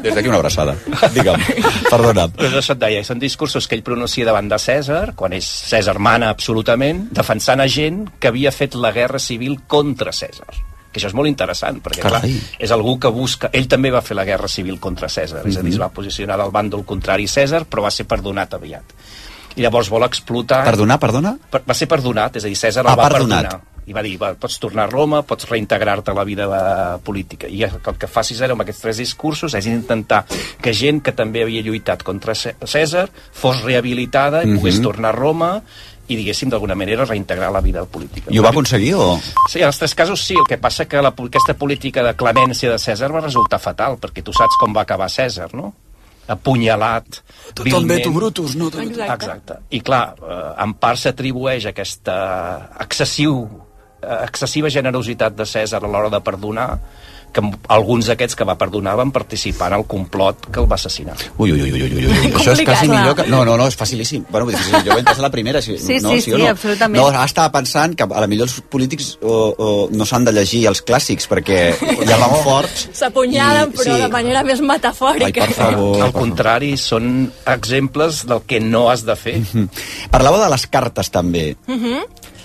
Des d'aquí una abraçada. Digue'm, perdona.
Però això et deia, són discursos que ell pronuncia davant de Cèsar, quan és Cèsar mana absolutament, defensant a gent que havia fet la guerra civil contra Cèsar que això és molt interessant, perquè clar,
Carai.
és algú que busca... Ell també va fer la guerra civil contra Cèsar, és a dir, es va posicionar del bàndol contrari a Cèsar, però va ser perdonat aviat. I llavors vol explotar...
Perdonar, perdona?
Per, va ser perdonat, és a dir, Cèsar
Ah,
el va
perdonat.
perdonar. i va dir, va, pots tornar a Roma, pots reintegrar-te a la vida eh, política. I el que fa Cicero amb aquests tres discursos és intentar que gent que també havia lluitat contra Cè- Cèsar fos rehabilitada i
Mhm.
pogués tornar a Roma i, diguéssim, d'alguna manera reintegrar la vida política.
I ho va aconseguir o...?
Sí, en els tres casos sí. El que passa que la, aquesta política de clemència de Cèsar va resultar fatal, perquè tu saps com va acabar Cèsar, no? Apunyalat.
Tot el veto. Brutus, no? Tot-
Exacte. Exacte. I clar, eh, en part s'atribueix aquesta excessiu, eh, excessiva generositat de Cèsar a l'hora de perdonar que alguns d'aquests que va perdonar van participar en el complot que el va assassinar.
Ui, ui, ui, ui, ui, ui. Això és quasi millor que... No, no, no, és facilíssim. Bueno, dir, jo entès a la primera. Si,
Sí,
no,
sí,
o
sí,
no?
absolutament.
No, ara estava pensant que a la millor els polítics o, o no s'han de llegir els clàssics perquè ja van forts.
S'apunyalen, però
sí.
de manera més metafòrica.
Ai, per favor.
Al contrari, són exemples del que no has de fer.
Mhm. Parlava de les cartes també,
Mhm.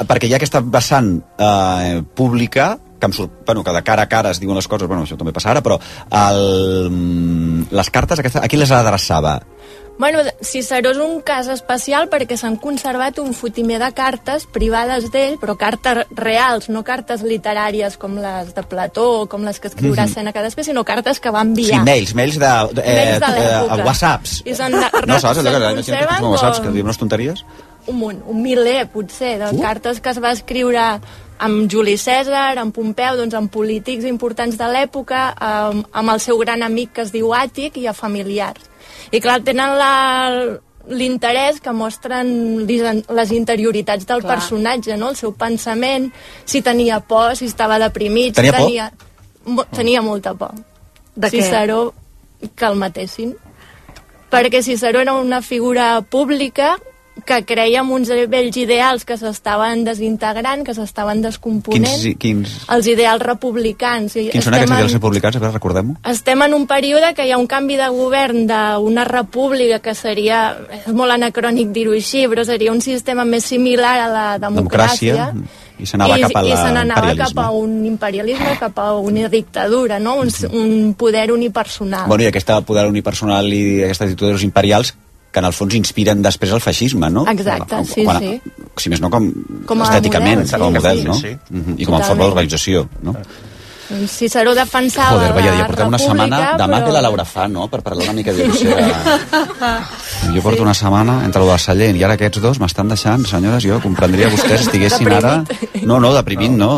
perquè hi ha aquesta vessant eh, pública que, em surt, bueno, que de cara a cara es diuen les coses, bueno, això també passa ara, però el, mm, les cartes aquesta, a qui les adreçava?
Bueno, Ciceró és un cas especial perquè s'han conservat un fotimer de cartes privades d'ell, però cartes reals, no cartes literàries com les de Plató o com les que escriurà
Mhm.
Sèneca després, sinó cartes que va
Sí,
enviar.
mails, mails de, de, eh,
Mails de
eh, whatsapps.
I se'n-
No, saps allò que
se'n
la gent té
conserven
com whatsapps, que
com-
diuen unes tonteries?
Un munt, un miler potser, de
Uh.
cartes que es va escriure amb Juli Cèsar, amb Pompeu, doncs amb polítics importants de l'època, amb, amb el seu gran amic que es diu Àtic i a familiars. I clar, tenen la l'interès que mostren les interioritats del
Clar.
personatge, no? el seu pensament, si tenia por, si estava deprimit,
Tenia
si
por?
tenia... Mo tenia molta por.
De què?
Ciceró que el matessin perquè Ciceró era una figura pública que creia en uns vells ideals que s'estaven desintegrant, que s'estaven descomponent,
Quins, quins,
els ideals republicans. I
quins són aquests ideals
en-
republicans? A veure, recordem-ho.
estem en un període que hi ha un canvi de govern d'una república que seria, és molt anacrònic dir-ho així, però seria un sistema més similar a la democràcia.
I s'anava
I,
cap a
i se n'anava cap
l'imperialisme.
a un imperialisme, cap a una dictadura, no? un, un poder unipersonal.
Bueno, i aquesta poder unipersonal i aquestes dictadures imperials que en el fons inspiren després el feixisme, no?
Exacte, sí, sí.
Si més no, com,
Com a
estèticament,
model, sí.
com a model, no?
Sí.
Mhm, I com a forma d'organització, no?
Doncs Ciceró defensava
Joder, vaya
la
dia, portem una setmana... Demà
però...
ve la Laura Fa, no?, per parlar una mica d'Odissea. Jo porto una setmana entre el Sallent i ara aquests dos m'estan deixant, senyores, jo comprendria vostès estiguessin ara... No, no, deprimint no.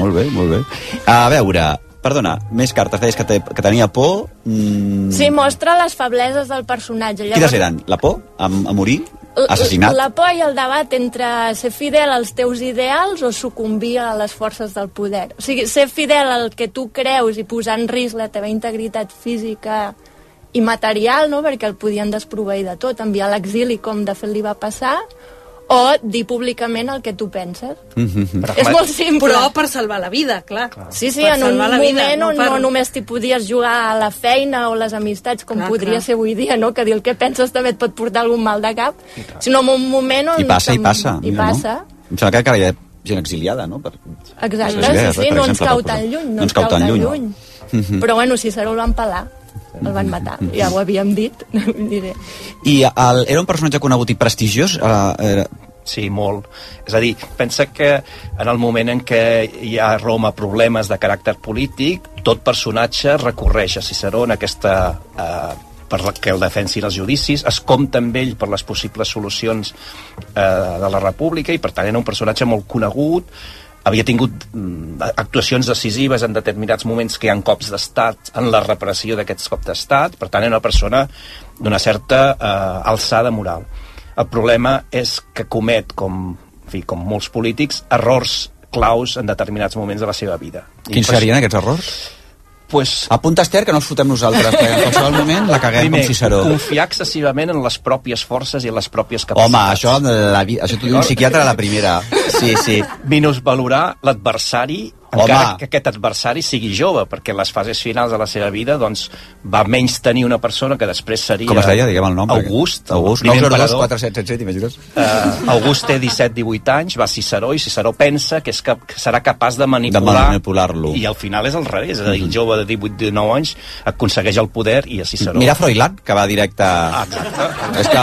Molt bé, molt bé. A veure, perdona, més cartes. Deies que, te, que tenia por... Mm,
Sí, mostra les febleses del personatge.
Quines eren? La por? A, a morir? Assassinat?
La por i el debat entre ser fidel als teus ideals o sucumbir a les forces del poder. O sigui, ser fidel al que tu creus i posar en risc la teva integritat física i material, no? perquè el podien desproveir de tot, enviar a l'exili com de fet li va passar, o dir públicament el que tu penses.
Mhm.
És molt simple.
Però per salvar la vida, clar.
Sí, sí,
Per
en un moment
vida,
on
per-
no només t'hi podies jugar a la feina o les amistats, com
Clar,
podria
clar.
ser avui dia, no? que dir el que penses també et pot portar algun mal de cap, sinó en un moment on...
I passa, i passa.
I
mira,
passa,
No? Em sembla que encara hi ha gent exiliada, no? Per...
exacte,
idees,
sí, sí,
per
no ens
exemple,
cau
per
tan lluny, no ens cau tan lluny.
Mhm.
Però bueno, Ciceró el van pelar, el van matar, ja ho havíem dit, diré.
I el, era un personatge conegut i prestigiós? Uh, era...
Sí, molt. És a dir, pensa que en el moment en què hi ha a Roma problemes de caràcter polític, tot personatge recorreix a Ciceró en aquesta... Eh, per la que el defensi els judicis, es compta amb ell per les possibles solucions eh, de la república i per tant era un personatge molt conegut havia tingut mm, actuacions decisives en determinats moments que hi ha cops d'estat en la reparació d'aquests cops d'estat. Per tant era una persona d'una certa eh, alçada moral. El problema és que comet com, en fi, com molts polítics errors claus en determinats moments de la seva vida.
Quins serien aquests errors?
Pues,
Apunta, Esther, que no els fotem nosaltres, perquè en qualsevol moment la caguem
Primer,
com Ciceró.
confiar excessivament en les pròpies forces i en les pròpies capacitats.
Home, això, la, això t'ho diu un psiquiatre a la primera. Sí, sí.
Minusvalorar l'adversari
Home.
encara que aquest adversari sigui jove, perquè en les fases finals de la seva vida doncs, va menys tenir una persona que després seria...
Com es deia? Diguem el nom.
August.
August.
primer
902
emperador.
4777, imagines?
Uh, August té 17-18 anys, va a Ciceró i Ciceró pensa que, és cap, que serà capaç de
De
manipular
manipular-lo.
i al final és al revés, és a dir, el jove de 18-19 anys aconsegueix el poder i a Ciceró...
Mira Froilán, que va directe...
Ah, exacte.
És que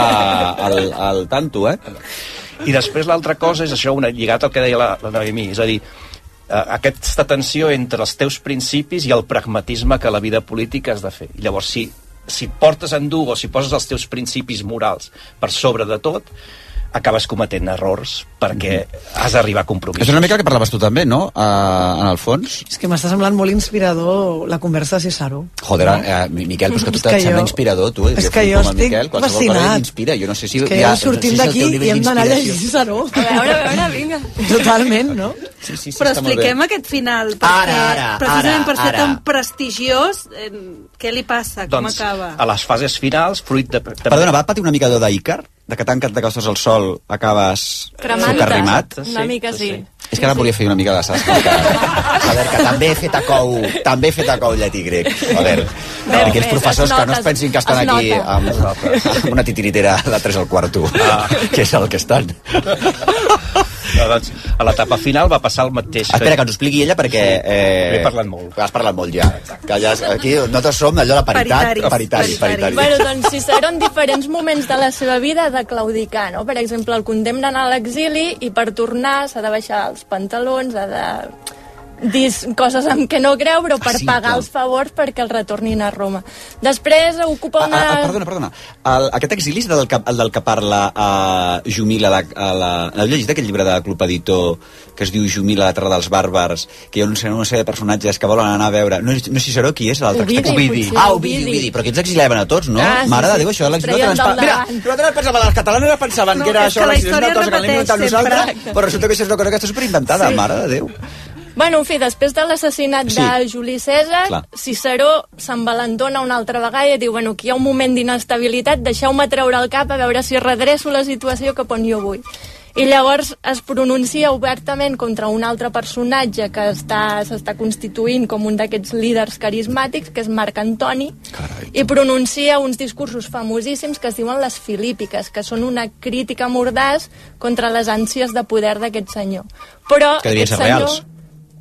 el, el tanto, eh?
I després l'altra cosa és això, una, lligat al que deia la, la Noemí, és a dir, aquesta tensió entre els teus principis i el pragmatisme que la vida política has de fer. I llavors, si, si portes en dur o si poses els teus principis morals per sobre de tot, acabes cometent errors perquè has d'arribar a compromisos.
És una mica que parlaves tu també, no? Uh, en el fons.
És que m'està semblant molt inspirador la conversa de Cicero.
Joder, eh, Miquel, però és que tu te't sembla
jo-
inspirador, tu.
és que jo estic
Miquel,
fascinat.
m'inspira. Jo no sé si...
És que
ja,
ja sortim
no sé si
d'aquí i hem d'anar a llegir Ciceró.
A veure, a veure, vinga.
Totalment, no?
Sí, sí,
Però expliquem aquest final, perquè
Ara, ara,
precisament
ara,
per ser
ara.
tan prestigiós, eh, què li passa? Com
doncs,
acaba?
a les fases finals, fruit de... de
Perdona, va patir una mica d'Oda Icar? De que tant que t'acostes al sol acabes socarrimat?
Una mica sí.
És que ara volia fer una mica de saps? Que, a veure, que també he fet a cou, també he fet a cou llatí grec. A veure,
Bé,
aquells professors
es
que no es pensin que estan
es
aquí amb, amb una titiritera de 3 al quarto, ah. que és el que estan.
No, doncs, a l'etapa final va passar el mateix.
Espera, que ens ho expliqui ella perquè... Eh,
He parlat molt.
Has parlat molt ja. Que ja aquí nosaltres som allò la paritat.
Paritaris.
Paritari, paritari.
Bueno, doncs Ciceró en diferents moments de la seva vida de claudicar, no? Per exemple, el condemnen a l'exili i per tornar s'ha de baixar els pantalons, ha de dir coses amb què no creu, però per
Ah, sí,
pagar
clar.
els favors perquè el retornin a Roma. Després ocupa
Ah,
una...
ah, perdona, perdona. El, aquest exili és del que, el del que parla a Jumila, a la, a la, heu llegit aquest llibre de Club Editor que es diu Jumila, la terra dels bàrbars, que hi ha una sèrie, una sèrie de personatges que volen anar a veure... No, és- no és Ciceró, qui és l'altre?
Ovidi, potser,
Ah, Ovidi,
Ovidi.
Ovidi. Però aquí ens exiliaven a tots, no?
Ah, sí,
Mare de
sí.
Déu, això, l'exili Mira, nosaltres pensaven, les catalanes pensaven
No,
que era això,
que la història
que l'hem inventat nosaltres, però resulta que això és una cosa que està superinventada,
Sí.
mare de Déu.
Bueno, en fi, després de l'assassinat
Sí.
de Juli César,
Clar.
Ciceró s'envalentona una altra vegada i diu, bueno, aquí hi ha un moment d'inestabilitat, deixeu-me treure el cap a veure si redreço la situació cap on jo vull. I llavors es pronuncia obertament contra un altre personatge que està- s'està constituint com un d'aquests líders carismàtics, que és Marc Antoni, i pronuncia uns discursos famosíssims que es diuen les filípiques, que són una crítica mordàs contra les ànsies de poder d'aquest senyor. Però
Que devien ser
senyor-
reals.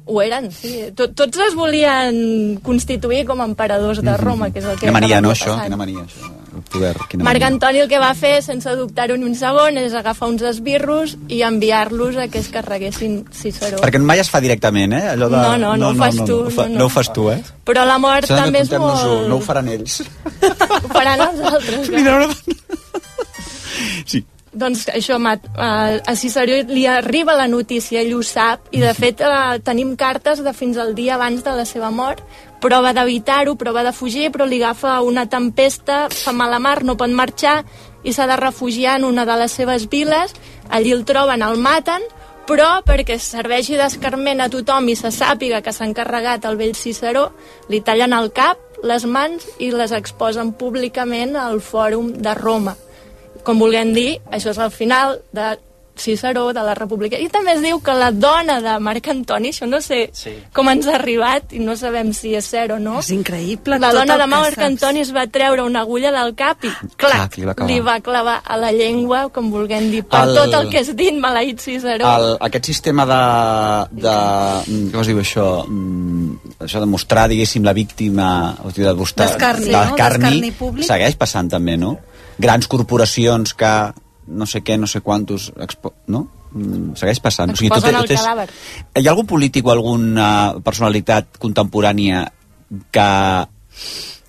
Ho eren, sí. Tot, tots es volien constituir com a emperadors de Roma, que és el que
Quina mania, no, això? Quina mania, això? El poder, quina
Marc
mania.
Antoni el que va fer, sense dubtar-ho ni un segon, és agafar uns esbirros i enviar-los a que es carreguessin Ciceró.
Perquè mai es fa directament, eh? Allò de...
No, no, no ho fas tu,
No, ho fa-
no, no.
no ho fas tu, eh?
Però la mort també és molt...
No ho faran ells.
Ho faran els altres.
Mira,
Sí. Doncs això, Mat, eh, a Ciceró li arriba la notícia, ell ho sap, i de fet eh, tenim cartes de fins al dia abans de la seva mort, prova d'evitar-ho, prova de fugir, però li agafa una tempesta, fa mala mar, no pot marxar, i s'ha de refugiar en una de les seves viles, allí el troben, el maten, però perquè serveixi d'escarment a tothom i se sàpiga que s'ha encarregat el vell Ciceró, li tallen el cap, les mans i les exposen públicament al Fòrum de Roma com vulguem dir, això és el final de Ciceró, de la República. I també es diu que la dona de Marc Antoni, això no sé sí. com ens ha arribat, i no sabem si és cert o no.
És increïble
La dona de Marc. Antoni es va treure una agulla del cap i, clac,
Clac, li va clavar.
li va clavar a la llengua, com vulguem dir, per
El-
tot el que has dit, maleït Ciceró.
El, aquest sistema de, de... mm, Com es diu això? Mm, Això de mostrar, diguéssim, la víctima... O sigui, de mostrar,
D'escarni, no?
d'escarni,
D'escarni públic.
Segueix passant també, no? Grans corporacions que no sé què, no sé quantos... Expo... No? Mm, Segueix passant.
Exposen el
és-
cadàver.
Hi ha algun polític o alguna personalitat contemporània que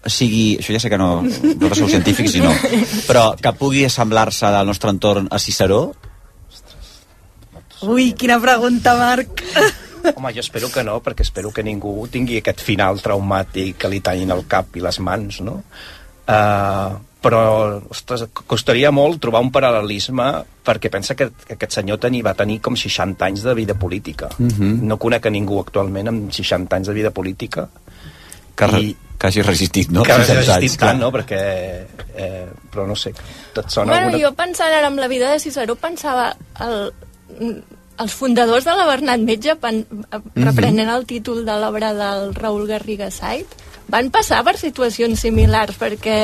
sigui, això ja sé que no, vosaltres sou científics i no, però que pugui assemblar-se del nostre entorn a Ciceró,
Ui, quina pregunta, Marc.
Home, jo espero que no, perquè espero que ningú tingui aquest final traumàtic que li tallin el cap i les mans, no? Uh, però, ostres, costaria molt trobar un paral·lelisme perquè pensa que, que aquest senyor teni, va tenir com 60 anys de vida política.
Mhm.
No conec a ningú actualment amb 60 anys de vida política
que, I... que hagi resistit, no?
que hagi
60 anys,
resistit tant, no? Perquè, eh, però no sé, tot sona
Bueno,
alguna...
jo pensant ara en la vida de Ciceró pensava el, els fundadors de la Bernat Metge pen, reprenent el títol de l'obra del Raül Garriga Sait van passar per situacions similars perquè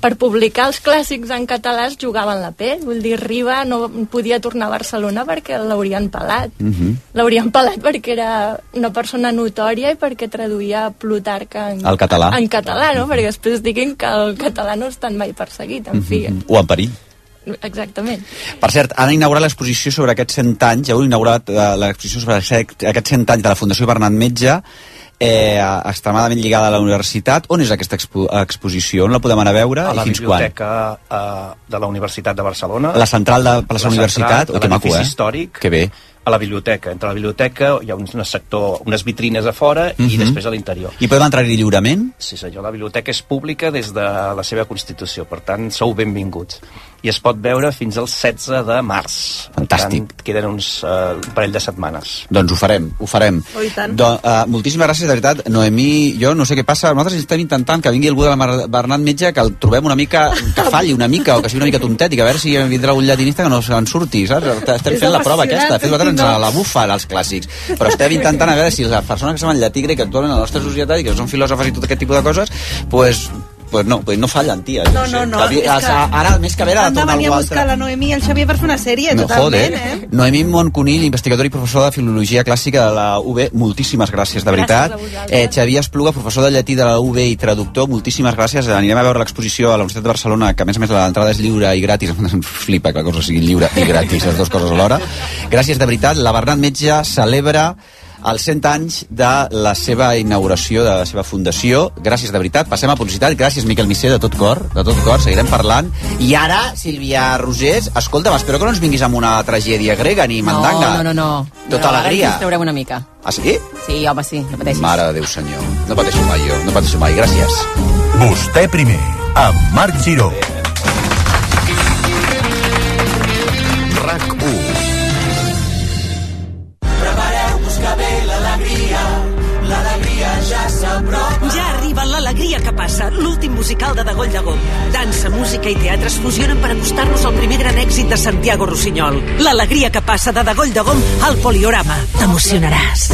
per publicar els clàssics en català es jugaven la pell vull dir, Riba no podia tornar a Barcelona perquè l'haurien pelat
Mhm.
l'haurien pelat perquè era una persona notòria i perquè traduïa Plutarc en,
Al català.
en català, no? Perquè després diguin que el català no està mai perseguit, en fi.
Mhm. O en perill.
Exactament.
Per cert, han inaugurat l'exposició sobre aquests 100 anys, heu inaugurat eh, l'exposició sobre aquest- aquests 100 anys de la Fundació Bernat Metge, eh, extremadament lligada a la universitat. On és aquesta expo exposició? On la podem anar a veure
a
i
la
fins quan?
biblioteca eh, de la Universitat de Barcelona.
La central de plaça
La
Universitat?
central,
Oh, que maco, eh?
històric.
Que bé.
A la biblioteca. Entre la biblioteca hi ha un, un sector, unes vitrines a fora i
Mhm.
després a l'interior.
I podem entrar-hi lliurement?
Sí senyor, la biblioteca és pública des de la seva constitució, per tant sou benvinguts. I es pot veure fins al 16 de març.
Fantàstic.
Per tant, queden uns uh, un parell de setmanes.
Doncs ho farem, ho farem.
Oh, i tant.
Do, uh, moltíssimes gràcies, de veritat. Noemí, jo no sé què passa, nosaltres estem intentant que vingui algú de la Mar Bernat Metge que el trobem una mica, que falli una mica, o que sigui una mica tontet, i que a veure si vindrà algun llatinista que no se'n surti, saps? Estem fent la prova aquesta, de fet, nosaltres ens la bufa als clàssics, però estem intentant a veure si les persones que saben llatí grec actualment a la nostra societat i que són filòsofes i tot aquest tipus de coses, pues, pues no, pues no fallen, tia.
No, no, no,
Que,
és
és
que-
Ara, més que veure, de
de
tornar
venir a buscar la Noemí i el Xavier per fer una sèrie,
No,
totalment,
joder.
eh?
Noemí Montconill, investigador i professor de Filologia Clàssica de la UB, moltíssimes gràcies, de veritat.
Gràcies a
eh, Xavier Espluga, professor de llatí de la UB i traductor, moltíssimes gràcies. Anirem a veure l'exposició a la Universitat de Barcelona, que a més a més l'entrada és lliure i gratis. Em flipa que la cosa sigui lliure i gratis, les dues coses alhora. Gràcies, de veritat. La Bernat Metge celebra els 100 anys de la seva inauguració, de la seva fundació. Gràcies, de veritat. Passem a publicitat. Gràcies, Miquel Missé, de tot cor. De tot cor, seguirem parlant. I ara, Sílvia Rogés, escolta'm, espero que no ens vinguis amb una tragèdia grega ni mandanga.
No, no, no, no.
Tota
no, ara
alegria.
ens distraurem una mica.
Ah, sí?
Sí, home, sí, no pateixis.
Mare de Déu, senyor. No pateixo mai jo, no pateixo mai. Gràcies.
Vostè primer, amb Marc Giró.
RAC 1.
L'alegria
que passa, l'últim musical de Dagoll Gom. Dansa, música i teatre es fusionen per acostar-nos al primer gran èxit de Santiago Rossinyol. L'alegria que passa de Dagoll Gom al Poliorama. T'emocionaràs.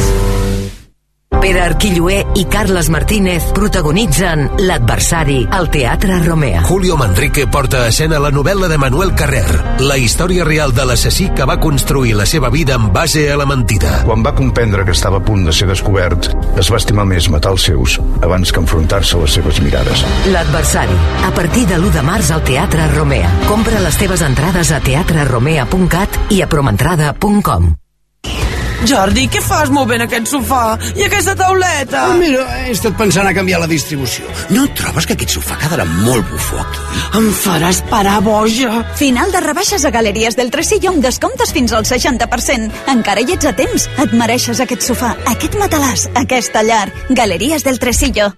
Pere Arquilloé i Carles Martínez protagonitzen L'adversari al Teatre Romea.
Julio Manrique porta a escena la novel·la de Manuel Carrer, la història real de l'assassí que va construir la seva vida en base a la mentida.
Quan va comprendre que estava a punt de ser descobert, es va estimar més matar els seus abans que enfrontar-se a les seves mirades.
L'adversari, a partir de l'1 de març al Teatre Romea. Compra les teves entrades a teatreromea.cat i a promentrada.com.
Jordi, què fas movent aquest sofà i aquesta tauleta?
Ah, mira, he estat pensant a canviar la distribució. No trobes que aquest sofà quedarà molt bufó aquí?
Em faràs parar boja.
Final de rebaixes a Galeries del Tresillo amb descomptes fins al 60%. Encara hi ets a temps. Et mereixes aquest sofà, aquest matalàs, aquesta llar. Galeries del Tresillo.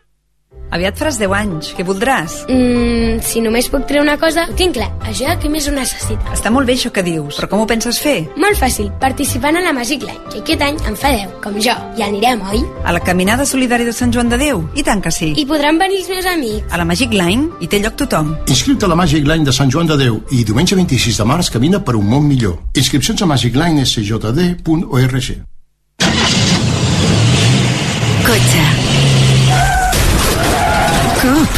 Aviat faràs 10 anys. Què voldràs?
Mm, si només puc treure una cosa, ho tinc clar. Això que més ho necessita.
Està molt bé això que dius, però com ho penses fer?
Molt fàcil, participant a la Magic Line, que aquest any en fa 10, com jo. I anirem, oi?
A la caminada solidària de Sant Joan de Déu? I tant que sí.
I podran venir els meus amics.
A la Magic Line hi té lloc tothom.
Inscriu-te a la Magic Line de Sant Joan de Déu i diumenge 26 de març camina per un món millor. Inscripcions a magiclinesjd.org.
Cotxe. Cop.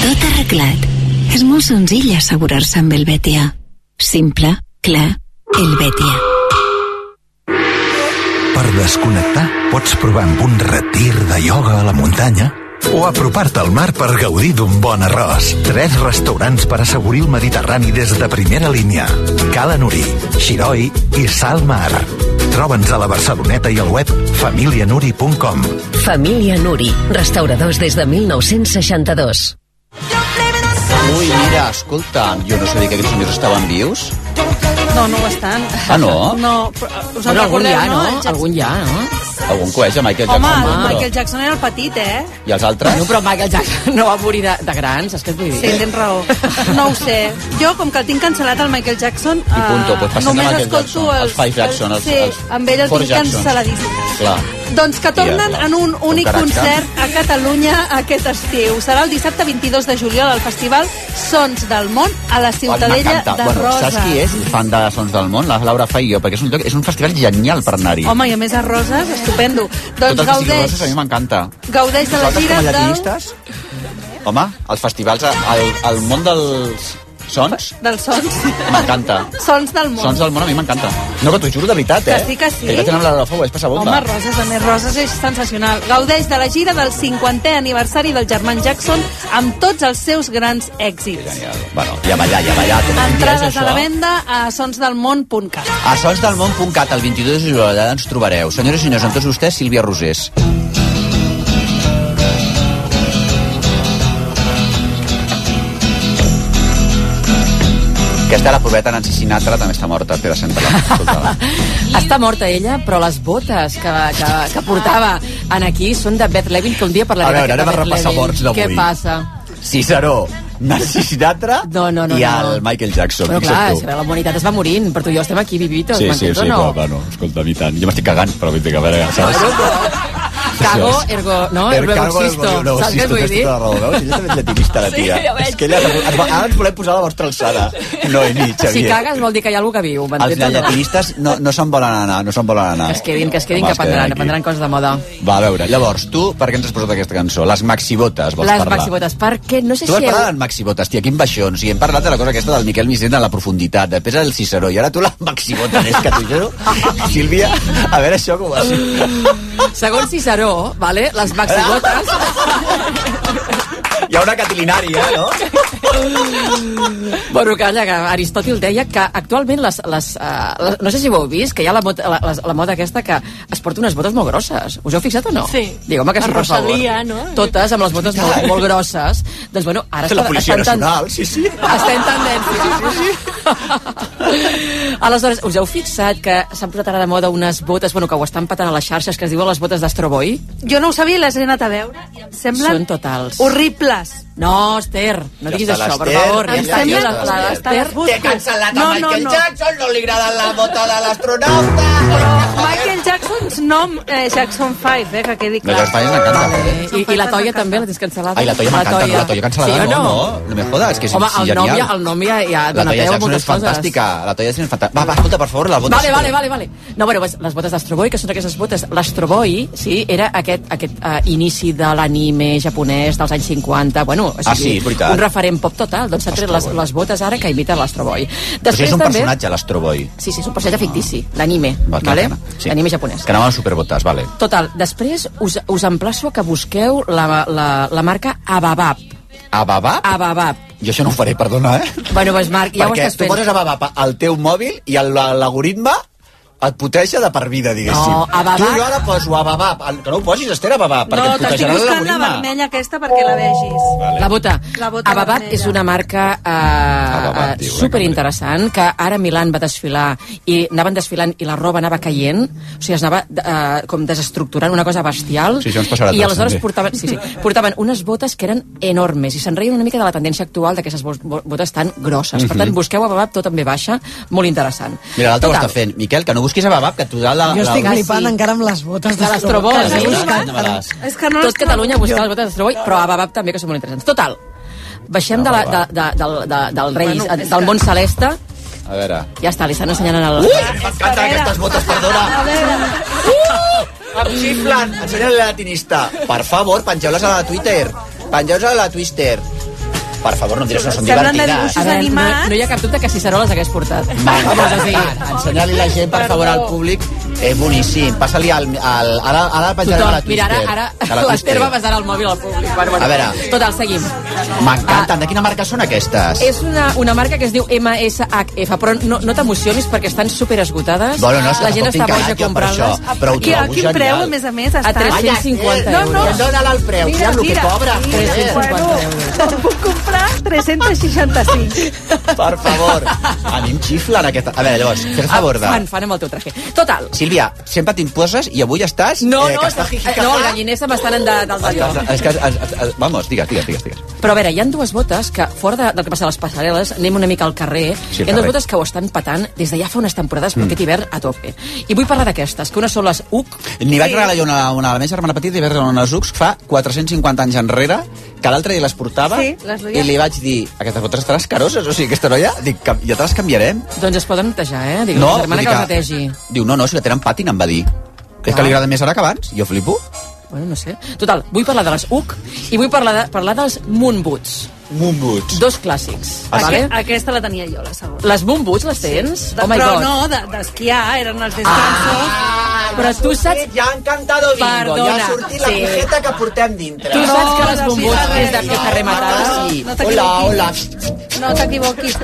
Tot arreglat. És molt senzill assegurar-se amb el Betia. Simple, clar, el Betia.
Per desconnectar, pots provar amb un retir de ioga a la muntanya o apropar-te al mar per gaudir d'un bon arròs. Tres restaurants per assegurir el Mediterrani des de primera línia. Cala Nuri, Xiroi i Salmar. Troba'ns a la Barceloneta i al web familianuri.com.
Família Nuri, restauradors des de 1962.
Ui, mira, escolta, jo no sabia que aquests senyors estaven vius.
No, no ho estan.
Ah, no?
No, però us en
Bueno,
recordeu,
hi ha, no?
Jackson-
Algun hi ha, no?
Algun coneix a Michael
Home,
Jackson?
el
però-
Michael Jackson era el petit, eh?
I els altres?
No, però Michael Jackson no va morir de, de grans, és que et vull dir.
Sí, tens raó. No ho sé. Jo, com que el tinc cancel·lat, el Michael Jackson,
I punto,
eh,
pues
només
Michael
escolto
Jackson,
els...
els Five Jackson, els-
sí,
els
amb ell el tinc
Jackson.
cancel·ladíssim.
Clar.
Doncs que tornen en un únic concert a Catalunya aquest estiu. Serà el dissabte 22 de juliol al festival Sons del Món a la Ciutadella de
bueno,
Rosa.
Saps qui és fan de Sons del Món? La Laura Fa i jo, perquè és un, lloc, és un festival genial per anar-hi.
Home, i a més a Roses, estupendo. Doncs
sigui
gaudeix,
roses a mi m'encanta.
gaudeix de la gira del...
Home, els festivals, el, el món dels, Sons?
Dels sons.
M'encanta.
Sons del món.
Sons del món a mi m'encanta. No, que t'ho juro de veritat, eh?
Que sí, que sí.
Que amb la Rafa, ho vaig passar bomba.
Home, Roses, a més, Roses és sensacional. Gaudeix de la gira del 50è aniversari del germán Jackson amb tots els seus grans èxits.
Genial. Bueno, i a ballar, i a ballar. Com en
Entrades a la venda a sonsdelmón.cat.
A sonsdelmón.cat, el 22 de juliol, allà ens trobareu. Senyores i senyors, amb tots vostès, Sílvia Rosés. Aquesta, la pobreta Nancy Sinatra, també està morta. Senta-la. escolta-la.
Està morta ella, però les botes que, que, que portava en aquí són de Beth Levin, que un dia
A
parlaré
veure,
d'aquest
anem a
de Beth
repassar
Levin.
morts d'avui.
Què passa?
Ciceró, Nancy Sinatra
No, no, no,
i
no.
el Michael Jackson.
Però clar, és que la humanitat es va morint, però tu i jo estem aquí vivitos,
Sí, sí, sí,
no?
però, bueno, escolta, i tant. Jo m'estic cagant, però vull dir que a veure, saps?
Cago, ergo, no?
Er,
Luego
cargo,
existo.
ergo, luego
Saps què vull dir?
tota la raó, veus? Ella també és llatinista, la
Sí,
tia.
veig.
és que ella, ens, ara ens volem posar a la vostra alçada. No, ni Xavier.
Si cagues vol dir que hi ha algú que viu,
Els
o no?
llatinistes no, no se'n volen anar, no se'n volen anar.
Que es quedin, que es quedin,
Home,
que aprendran, aprendran coses de moda.
Va, a veure, llavors, tu, per què ens has posat aquesta cançó? Les maxibotes, vols
Les
parlar?
maxibotes, perquè no sé
Tu
si
has
heu...
parlat en maxibotes, tia, quin baixons. I hem parlat de la cosa aquesta del Miquel Vicent en la profunditat, després el Ciceró, i ara tu la maxibota, és que t'ho juro. Sílvia, a veure això com ho has...
Segons Ciceró, vale, les maxibotes...
Hi ha una catilinària, no?
bueno, calla, que Aristòtil deia que actualment les, les, uh, les, no sé si ho heu vist, que hi ha la, mod, la, la, la moda aquesta que es porta unes botes molt grosses. Us heu fixat o no?
Sí.
Digue, home, que sí, per favor.
No?
Totes amb les botes molt, molt grosses. Doncs, bueno, ara
La Policia
està en ten-
Nacional, sí, sí.
Està en tendència. Aleshores, us heu fixat que s'han posat ara de moda unes botes, bueno, que ho estan patant a les xarxes, que es diuen les botes d'Astroboy?
Jo no ho sabia i les he anat a veure i em semblen
Són totals.
horribles.
No, Esther, no diguis això, per favor.
ja
Ja
està,
està,
ja
la,
està
la,
l'Esther. Té cancel·lat
No,
a
no,
Michael
no.
Jackson, no li agrada la bota de l'astronauta.
Michael Jackson's nom, eh, Jackson 5, eh, que quedi
La
clar.
Jackson Five m'encanta.
Vale. I, I la toia també la tens cancel·lada?
Ai, la Toya m'encanta, no, la Toya cancel·lada,
sí
no,
no?
no, no me jodas, és que és
Home, el nom,
genial.
ja, el nom ja, ja
La
dona peu a
Jackson
moltes
és fantàstica, la Jackson és fantàstica. Va, va, escolta, per favor, la bota.
Vale, vale, vale, vale. No, bueno, pues, les botes d'Astroboy, que són aquestes botes... L'Astroboy, sí, era aquest, aquest uh, inici de l'anime japonès dels anys 50. Bueno, o sigui,
Ah, sí, és veritat.
un referent pop total. Doncs s'han tret les, les botes ara que imiten l'Astroboy.
Però si és un personatge, l'Astroboy.
Sí, sí, és un personatge fictici, l'anime,
clar,
vale?
sí.
L'anime japonès.
Que anava amb superbotes, vale.
Total, després us, us emplaço a que busqueu la, la, la marca Ababab.
Ababab?
Ababab.
Jo això no ho faré, perdona, eh?
Bueno, doncs Marc, ja ho
Perquè
estàs
tu
fent.
poses Ababab al teu mòbil i l'algoritme et puteja de per vida, diguéssim.
No, Ababab-
Tu jo ara poso Ababab, que no ho posis, Esther, Ababab, perquè
No,
et
t'estic
putejarà
buscant la
l'algoritme.
vermella aquesta perquè la vegis.
Vale.
La bota.
La bota
Ababab
vermella.
és una marca uh,
Ababab,
uh,
diu,
superinteressant que ara Milan va desfilar i anaven desfilant i la roba anava caient o sigui, es anava uh, com desestructurant una cosa bestial
Sí, això ens passarà a
i aleshores
també.
portaven, sí, sí, portaven unes botes que eren enormes i se'n reien una mica de la tendència actual d'aquestes bo- bo- botes tan grosses per
Mhm.
tant busqueu Ababab tot també baixa molt interessant
Mira, l'altre ho està fent. Miquel, que no busquis Ababab, que tu dalt la...
Jo estic
la...
flipant
sí.
encara amb les botes
de l'Astroboy.
Que
Sí, sí.
És que no
tot Catalunya
trobo.
busca les botes d'Astroboy, però Ababab també, que són molt interessants. Total, baixem de la, de, de, del, de, del rei,
Bueno,
del món celeste,
A veure...
ja està, li estan ensenyant el...
Ui, m'encanten aquestes botes, perdona.
A veure,
Uh! Em xiflen! Ensenya-li la latinista. Per favor, pengeu-les a la Twitter. Pengeu-les a la Twitter. Per favor, no em diràs que no són
Semblen de
divertides.
dibuixos
A veure, no,
animats.
no hi ha cap dubte que Ciceró les hagués portat.
M'encanta. Ensenya-li la gent, per favor, al públic. És boníssim. Passa-li al, al... Ara, ara penjarem a la
Tothom, mira,
Twitter.
ara,
A
ara
la
l'Ester va passar el mòbil al públic. Bueno, bueno.
A veure.
Total, seguim.
M'encanten. De quina marca són aquestes?
És una, una marca que es diu MSHF, però no, no t'emocionis perquè estan super esgotades.
Bueno, no, és que
la gent
tampoc
està
tinc
boja
jo per
comprant-les.
això, però ho
I a
trobo
quin
genial.
preu, a més a més,
A
estan?
350
No,
euros.
no.
Dóna-la el preu,
Mira,
ja el que
mira.
cobra.
Sí,
350
bueno,
euros.
te'n puc comprar 365.
Per favor. A mi em xiflen aquesta... A veure, llavors, fer el favor de...
Fan, fan amb el teu traje. Total.
Sílvia, sempre t'imposes i avui estàs...
No,
eh,
no, està,
jijijaja.
no, el galliner se m'estan de, del d'allò.
És que, vamos, digues, digues, digues, digues.
Però a veure, hi han dues botes que, fora de, del que passa a les passarel·les, anem una mica al carrer,
Sí,
hi ha dues botes que ho estan patant des de ja fa unes temporades, però
Mm.
aquest hivern a tope. I vull parlar d'aquestes, que una són les UC,
N'hi vaig regalar jo una, una a la meva germana petita i vaig regalar unes Ux fa 450 anys enrere, que l'altre dia les portava
Sí, les duia.
i li vaig dir, aquestes botes estan escaroses, o sigui, aquesta noia, dic, "Cam- ja te les canviarem.
doncs es poden netejar, eh? Digue
No, vull
que
dir
les
que-
netegi.
Diu, no, no, si la tenen pàtina, em va dir. És que li agrada més ara que abans, jo flipo.
Bueno, no sé. Total, vull parlar de les UC i vull parlar, de, parlar dels Moon Boots.
Mumbuts.
Dos clàssics.
Aqu
Vale?
Aquesta la tenia jo, la segona.
Les Mumbuts les tens?
De,
Oh my
però
God.
no, de- d'esquiar, eren els descansos.
Ah, però tu saps...
Ja han cantado bingo,
Perdona,
ja ha sortit la cojeta que portem dintre.
Tu saps que les
sí,
és de fiesta rematada?
Sí.
No
hola, hola.
No t'equivoquis.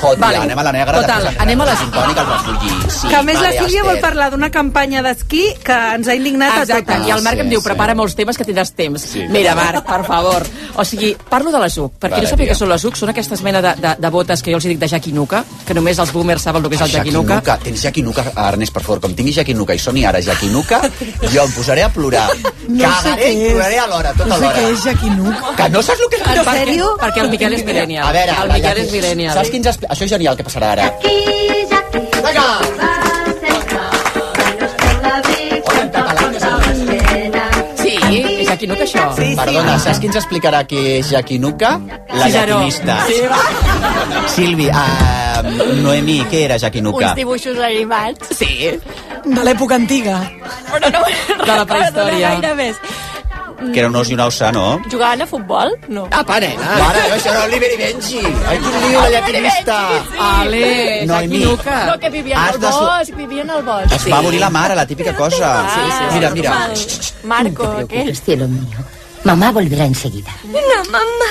Joder,
Vale.
anem a la negra.
Total, anem a
Sintònica al refugi. Sí,
que a més
vale,
la Sílvia vol parlar d'una campanya d'esquí que ens ha indignat
Exacte,
a totes.
i el Marc
Sí,
em diu,
sí.
prepara molts temes que tindràs temps.
Sí.
Mira, Marc, per favor. O sigui, parlo de les UC. Per qui
Vale,
no sàpiga què són les UC, són aquestes mena de, de, de botes que jo els dic de Jaquinuca, que només els boomers saben el que és el Jaquinuca.
Jaquinuca. Tens Jaquinuca, Ernest, per favor. Com tinguis Jaquinuca i soni ara Jaquinuca, jo em posaré a plorar.
No sé
Cagaré
què
i
és.
ploraré alhora, tota
No sé
l'hora.
què és Jaquinuc.
Que no saps el que és?
En sèrio? Perquè el Miquel és millennial.
A veure,
el
la
Miquel és millennial.
Saps quins... Això és genial, que passarà ara.
Sí, és Jaquinuca, això.
Sí, Perdona, saps qui ens explicarà què és Jaquinuca? La
Ciceró.
llatinista.
Sí,
Silvi, uh, Noemí, què era Jaquinuca?
Uns dibuixos animats.
Sí.
De l'època antiga.
Però no
De la prehistòria.
gaire més.
Que era un os i una ossa, no?
Jugaven a futbol? No.
Apa, nena.
Mare, això era Oliver i Benji. Ai, quin lío, la llatinista.
Ale,
Noemí.
Jaquinuca.
No, que vivien al bosc, vivien al bosc.
Es va morir la mare, la típica cosa.
Ah,
Mira, mira.
el Marco, aquell.
cielo mío. Mamá volverá enseguida.
No, mamá.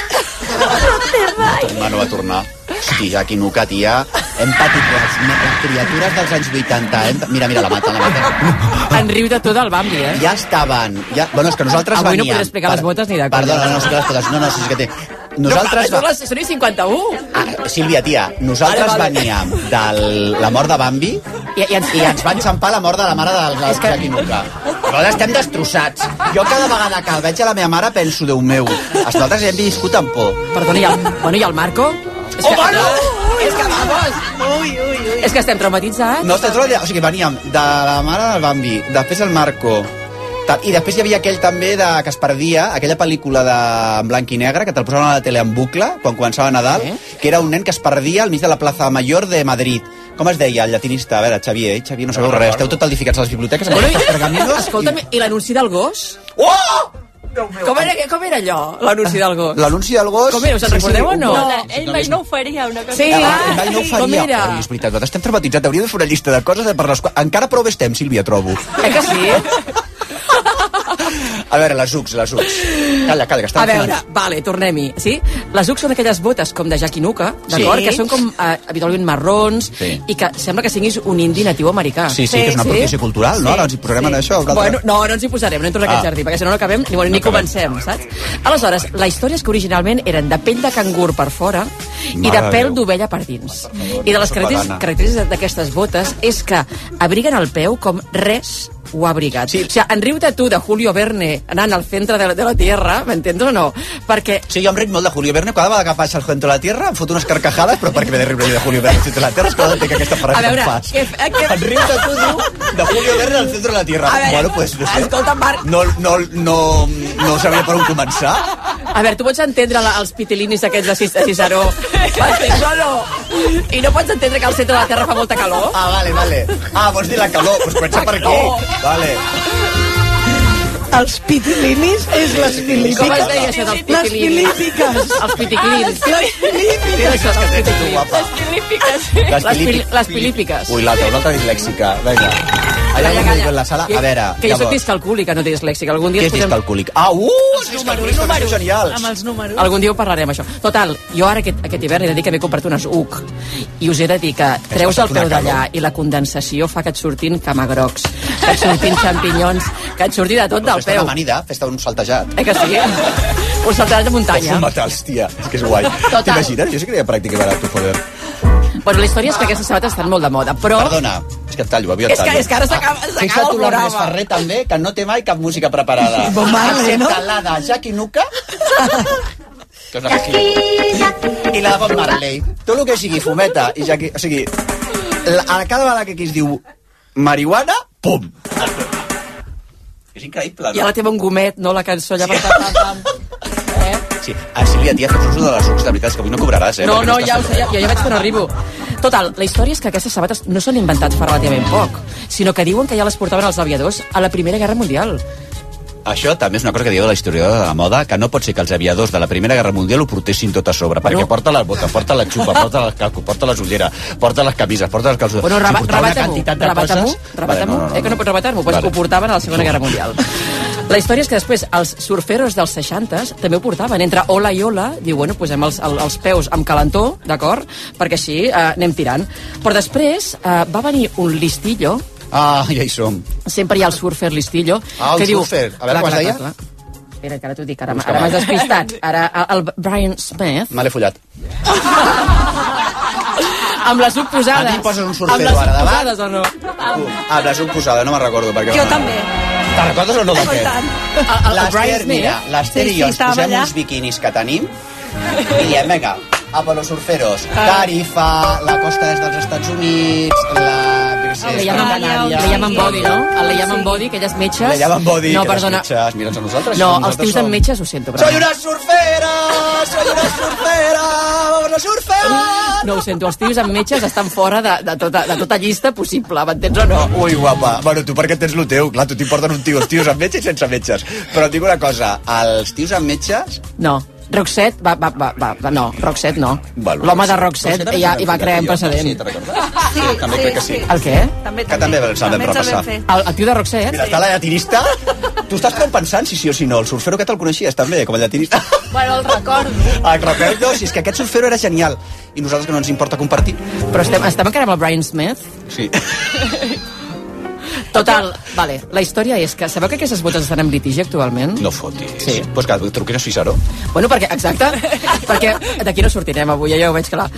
No te vayas.
Tornar, no va tornar. Hosti, Jaquinuca, tia. Hem patit les, les criatures dels anys 80. Hem... Mira, mira, la mata, la mata.
En riu de tot el Bambi, eh?
Ja estaven... Ja... Bueno, és que nosaltres
Avui no
veníem...
podré explicar les botes ni de conya.
Perdona, no, que les botes... No, no, sí que té... Nosaltres...
No, les, són i 51.
Ah, Sílvia, tia, nosaltres
Vale, vale.
veníem de la mort de Bambi
I, i, ens,
i ens van xampar la mort de la mare del
És que-
Jaquinuca. Nosaltres estem destrossats. Jo cada vegada que el veig a la meva mare penso, Déu meu, nosaltres hem viscut amb por.
Perdona, i el, bueno, i el Marco? És que,
Oh, bueno!
és que, vamos!
Ui, ui, ui.
És que estem traumatitzats.
No, estem dia... O sigui, veníem de la mare del Bambi, després el Marco, i després hi havia aquell també de, que es perdia, aquella pel·lícula de en blanc i negre, que te'l posaven a la tele en bucle, quan començava Nadal,
Eh?
que era un nen que es perdia al mig de la plaça Mayor de Madrid. Com es deia, el llatinista? A veure, Xavier, eh? Xavier, no sabeu res, esteu tot edificats a les biblioteques
Bueno, i,
pergaminos.
escolta'm, i l'anunci del gos?
Oh!
Com era, com era allò, l'anunci del gos?
L'anunci del gos...
Com era, us en recordeu o no?
No, ell mai no ho faria, una cosa
Sí.
Ah, mai no ho
com
faria.
era?
Ai, és veritat, nosaltres estem traumatitzats. Hauríem de fer una llista de coses per les quals... Encara prou bé estem, Sílvia, trobo.
Eh que sí?
A veure, les UCs, les UCs. Calla, calla, que estan
A veure,
sonant.
vale, tornem-hi, sí? Les UC són aquelles botes com de Jaquinuca, d'acord?
Sí.
Que són com eh, habitualment marrons
Sí.
i que sembla que siguis un indi natiu americà.
Sí, sí, que és una apropiació cultural, no? Ara ens hi posarem en això. un altre-
Bueno, no, no ens hi posarem, no entro en aquest
Ah.
jardí, perquè si no no acabem ni, bueno, ni
acabem.
comencem, saps? Aleshores, la història és que originalment eren de pell de cangur per fora i
Mare
de
de
pèl d'ovella per dins. I de les característiques d'aquestes botes és que abriguen el peu com res ho ha abrigat. Sí. O sigui, en riu-te tu de Julio Verne anant al centre de la, de la Tierra, m'entens o no? Perquè
Sí, jo em ric molt de Julio Verne. Cada vegada que faig el centre de la Tierra em foto unes carcajades, però perquè m'he de riure de Julio Verne al centre de la Tierra és que no entenc aquesta frase
A veure,
que em fas.
que- que-
En riu de tu, diu, de Julio Verne al centre de la Tierra.
A veure,
bueno, pues, no sé.
escolta, Marc.
No, no, no, no sabia per on començar.
A veure, tu pots entendre la, els pitilinis aquests de Cis- de Ciceró, no? I no pots entendre que al centre de la Terra fa molta calor?
Ah, vale, vale. Ah, vols dir la calor? Doncs comença per aquí.
calor.
Vale.
Els pitilinis és les filípiques.
Com es deia això dels
Les
pitilinis?
filípiques.
Els piticlins.
Les
Què
filípiques.
això que tens tu, guapa?
Les, pili- les pilípiques.
Ui, l'altra, una altra dislèxica. Vinga. Allà
Calla, calla.
en la sala.
Que-
A veure,
Que jo soc
llavors,
discalcúlica, no dislèxica. Algun dia
què és
posem-
discalcúlic? Ah, uh! Els números, números genials.
Amb els números.
Algun dia ho parlarem, això. Total, jo ara aquest, aquest hivern he de dir que m'he comprat unes UC i us he de dir que treus el peu d'allà i la condensació fa que et surtin camagrocs, que et surtin xampinyons, que et surti de tot del
Fes-te
peu.
una amanida, fes-te un saltejat.
Eh que sí? Un saltat de muntanya.
Com metals, tia. És que és guai.
Total.
T'imagines? Jo sí que deia pràctica barat, tu, joder.
Bueno, la història és que aquestes sabates estan molt de moda, però...
Perdona, és que et tallo, avui et
És que-
tallo.
és que ara s'acaba- s'acaba
Fixa't
el programa.
Ferrer, també, que no té mai cap música preparada.
Bob Marley, no?
Excepte la de Jackie Nuka, que és la que I la de Bob Marley. Tot el que sigui fumeta i Jackie... O sigui, la, a cada vegada que aquí es diu marihuana, pum! És increïble,
I ara té un gomet, no?, la cançó allà per pam, pam, pam.
Sí, ah, Sílvia, tia, fes ús de les UCs, de veritat, és que avui no cobraràs, eh?
No,
perquè
no, ja ho sé, ja, ja, ja veig que no arribo. Total, la història és que aquestes sabates no s'han inventat fa relativament poc, sinó que diuen que ja les portaven els aviadors a la Primera Guerra Mundial.
això també és una cosa que diu la historiadora de la moda, que no pot ser que els aviadors de la Primera Guerra Mundial ho portessin tot a sobre, perquè porta la bota, porta la xupa, porta el calco, porta les ulleres, porta les camises, porta les calçotes...
Bueno, reba,
una
rebata-m'ho, rebata-m'ho, rebata-m'ho,
Vale, no, no, no,
eh, que no pots rebatar-m'ho, pues
Vale.
ho portaven a la Segona Guerra Mundial. La història és que després els surferos dels 60 també ho portaven. Entre ola i ola, diu, bueno, posem els, el- els peus amb calentó, d'acord? Perquè així eh, anem tirant. Però després eh, va venir un listillo,
Ah, ja hi som.
sempre hi ha el surfer listillo,
Ah, el
que diu...
surfer. A veure, com es deia?
Espera, que ara t'ho dic, ara, ara m'has despistat. Ara, el Brian Smith,
Me l'he follat.
amb les.
A mi poses un
amb
surfero
les
ara davant.
suposades o no?
Ah, la un posada, no me'n recordo. Perquè
Jo també.
Te'n recordes o no d'aquest? L'Ester, mira, l'Ester
Sí,
i
sí,
jo ens posem
allà.
uns biquinis que tenim i diem, vinga, a per los surferos. Tarifa, la costa est dels Estats Units, la... Canàries.
le llaman body, no? El le llaman body, aquelles metges...
Le llaman body,
No,
que
perdona.
metges, mira'ns a nosaltres.
No,
nosaltres
els tios amb metges ho sento, però...
Soy una surfera, soy una surfera, vamos a surfear.
No ho sento, els tios amb metges estan fora de, de, tota, de tota llista possible, m'entens o no?
Ui, guapa. Bueno, tu perquè tens el teu. Clar, tu t'importen un tio, els tios amb metge i sense metges. Però et dic una cosa, els tios amb metges...
No. Roxette va, va, va, va, va no, Roxette no.
Bueno,
L'home de
Roxette
ja hi va crear un precedent.
Sí, també crec que sí.
El què?
També,
Que també ens el vam repassar.
El, el tio de Roxette?
Mira, està la llatinista. Tu estàs com pensant si sí o si no. El surfero que te'l coneixies també, com a llatinista.
Bueno, el recordo.
Que recordo, si és que aquest surfero era genial. I nosaltres que no ens importa compartir.
Però estem, estem encara amb el Brian Smith?
Sí.
Total, vale, la història és que sabeu que aquestes botes estan en litigi actualment?
No fotis.
Sí.
Pues que truquin a Ciceró.
Bueno, perquè, exacte, perquè d'aquí no sortirem avui, ja ho veig clar.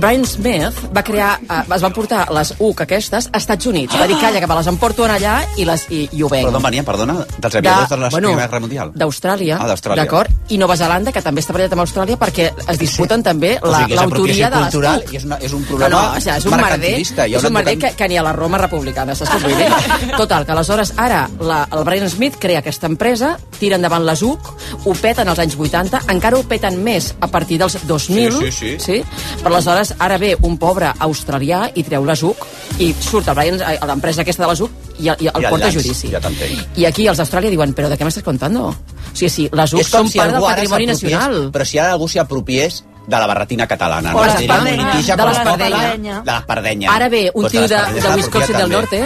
Brian Smith va crear, eh, es van portar les UC aquestes a Estats Units. Va dir, calla, que me les emporto en allà i, les, i, i ho venc.
Però d'on venien, perdona? Dels aviadors de, la Primera Guerra Mundial?
D'Austràlia,
Ah, d'Austràlia.
d'acord? I Nova Zelanda, que també està barallat amb Austràlia perquè es disputen també
O
la-
sigui,
l'autoria
apropiació
de les
cultural
UC.
és, una, és un
No,
problema
no, o sigui, és un merder, és un merder que, que ni a la Roma republicana, saps què vull dir? Total, que aleshores ara la, el Brian Smith crea aquesta empresa, tira endavant les UC, ho peten als anys 80, encara ho peten més a partir dels 2000,
Sí, sí, sí.
sí? però aleshores ara ve un pobre australià i treu les UC i surt el Brian, eh, l'empresa aquesta de les UC i, i el
I el
porta a judici.
Ja.
I aquí els d'Austràlia diuen, però de què m'estàs contando? O sigui, sí, les UC
És com
són
si
part del patrimoni nacional.
Però si ara algú s'hi apropiés de la barretina catalana.
O
no?
les de les
es pot
Pardenya.
parlar De les Pardenya.
Ara ve un
Pues
tio de, de Wisconsin del
apropiat
Norte.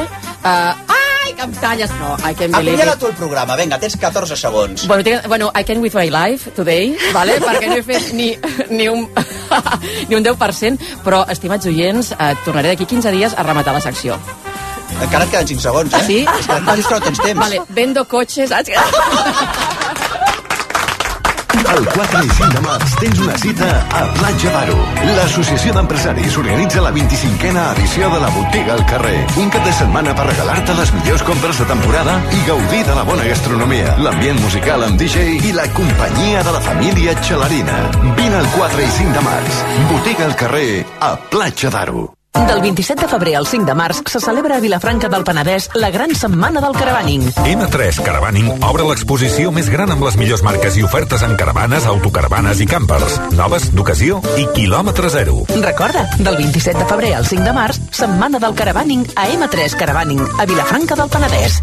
Uh, ai, que em talles! No, I can believe it.
tu el programa, vinga, tens 14 segons.
Bueno, tinc, bueno, I can with my life today, vale? perquè no he fet ni, ni, un, ni un 10%, però, estimats oients, eh, tornaré d'aquí 15 dies a rematar la secció.
Encara et queden 5 segons, eh?
Sí?
És que no tens temps.
Vale, vendo cotxes...
El 4 i 5 de març tens una cita a Platja d'Aro. L'Associació d'Empresaris organitza la 25a edició de la Botiga al carrer. Un cap de setmana per regalar-te les millors compres de temporada i gaudir de la bona gastronomia, l'ambient musical amb DJ i la companyia de la família Xalarina. Vine el 4 i 5 de març. Botiga al carrer a Platja d'Aro.
Del 27 de febrer al 5 de març se celebra a Vilafranca del Penedès la gran setmana del caravaning.
M3 Caravaning obre l'exposició més gran amb les millors marques i ofertes en caravanes, autocaravanes i campers. Noves, d'ocasió i quilòmetre zero.
Recorda, del 27 de febrer al 5 de març, setmana del caravaning a M3 Caravaning, a Vilafranca del Penedès.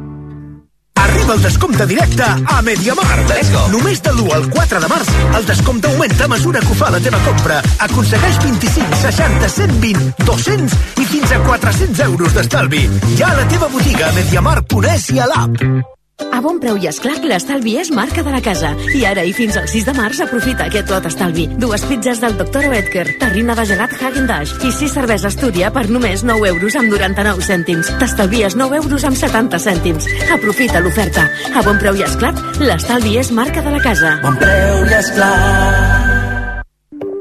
Arriba el descompte directe a Mediamar. Let's go. Només de l'1 al 4 de març, el descompte augmenta a mesura que ho fa la teva compra. Aconsegueix 25, 60, 120, 200 i fins a 400 euros d'estalvi. Ja a la teva botiga a Mediamar.es i a l'app.
A bon preu i esclat, l'estalvi és marca de la casa. I ara i fins al 6 de març aprofita aquest lot estalvi. Dues pizzas del Dr. Oetker, terrina de gelat Hagen Dash i sis cerveses Túria per només 9 euros amb 99 cèntims. T'estalvies 9 euros amb 70 cèntims. Aprofita l'oferta. A bon preu i esclat, l'estalvi és marca de la casa.
Bon preu i esclat.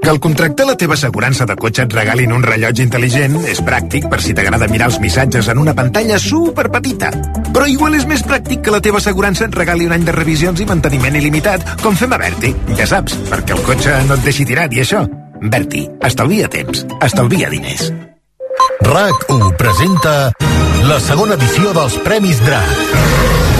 Que al contractar la teva assegurança de cotxe et regalin un rellotge intel·ligent és pràctic per si t'agrada mirar els missatges en una pantalla super petita. Però igual és més pràctic que la teva assegurança et regali un any de revisions i manteniment il·limitat, com fem a Berti. Ja saps, perquè el cotxe no et deixi tirat i això. Berti, estalvia temps, estalvia diners.
RAC1 presenta la segona edició dels Premis DRAC.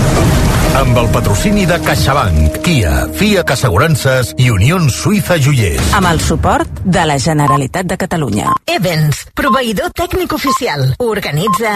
Amb el patrocini de CaixaBank, Kia, FIAC Assegurances i Unió Suïssa Joiers.
amb el suport de la Generalitat de Catalunya.
Evans, proveïdor tècnic oficial. Organitza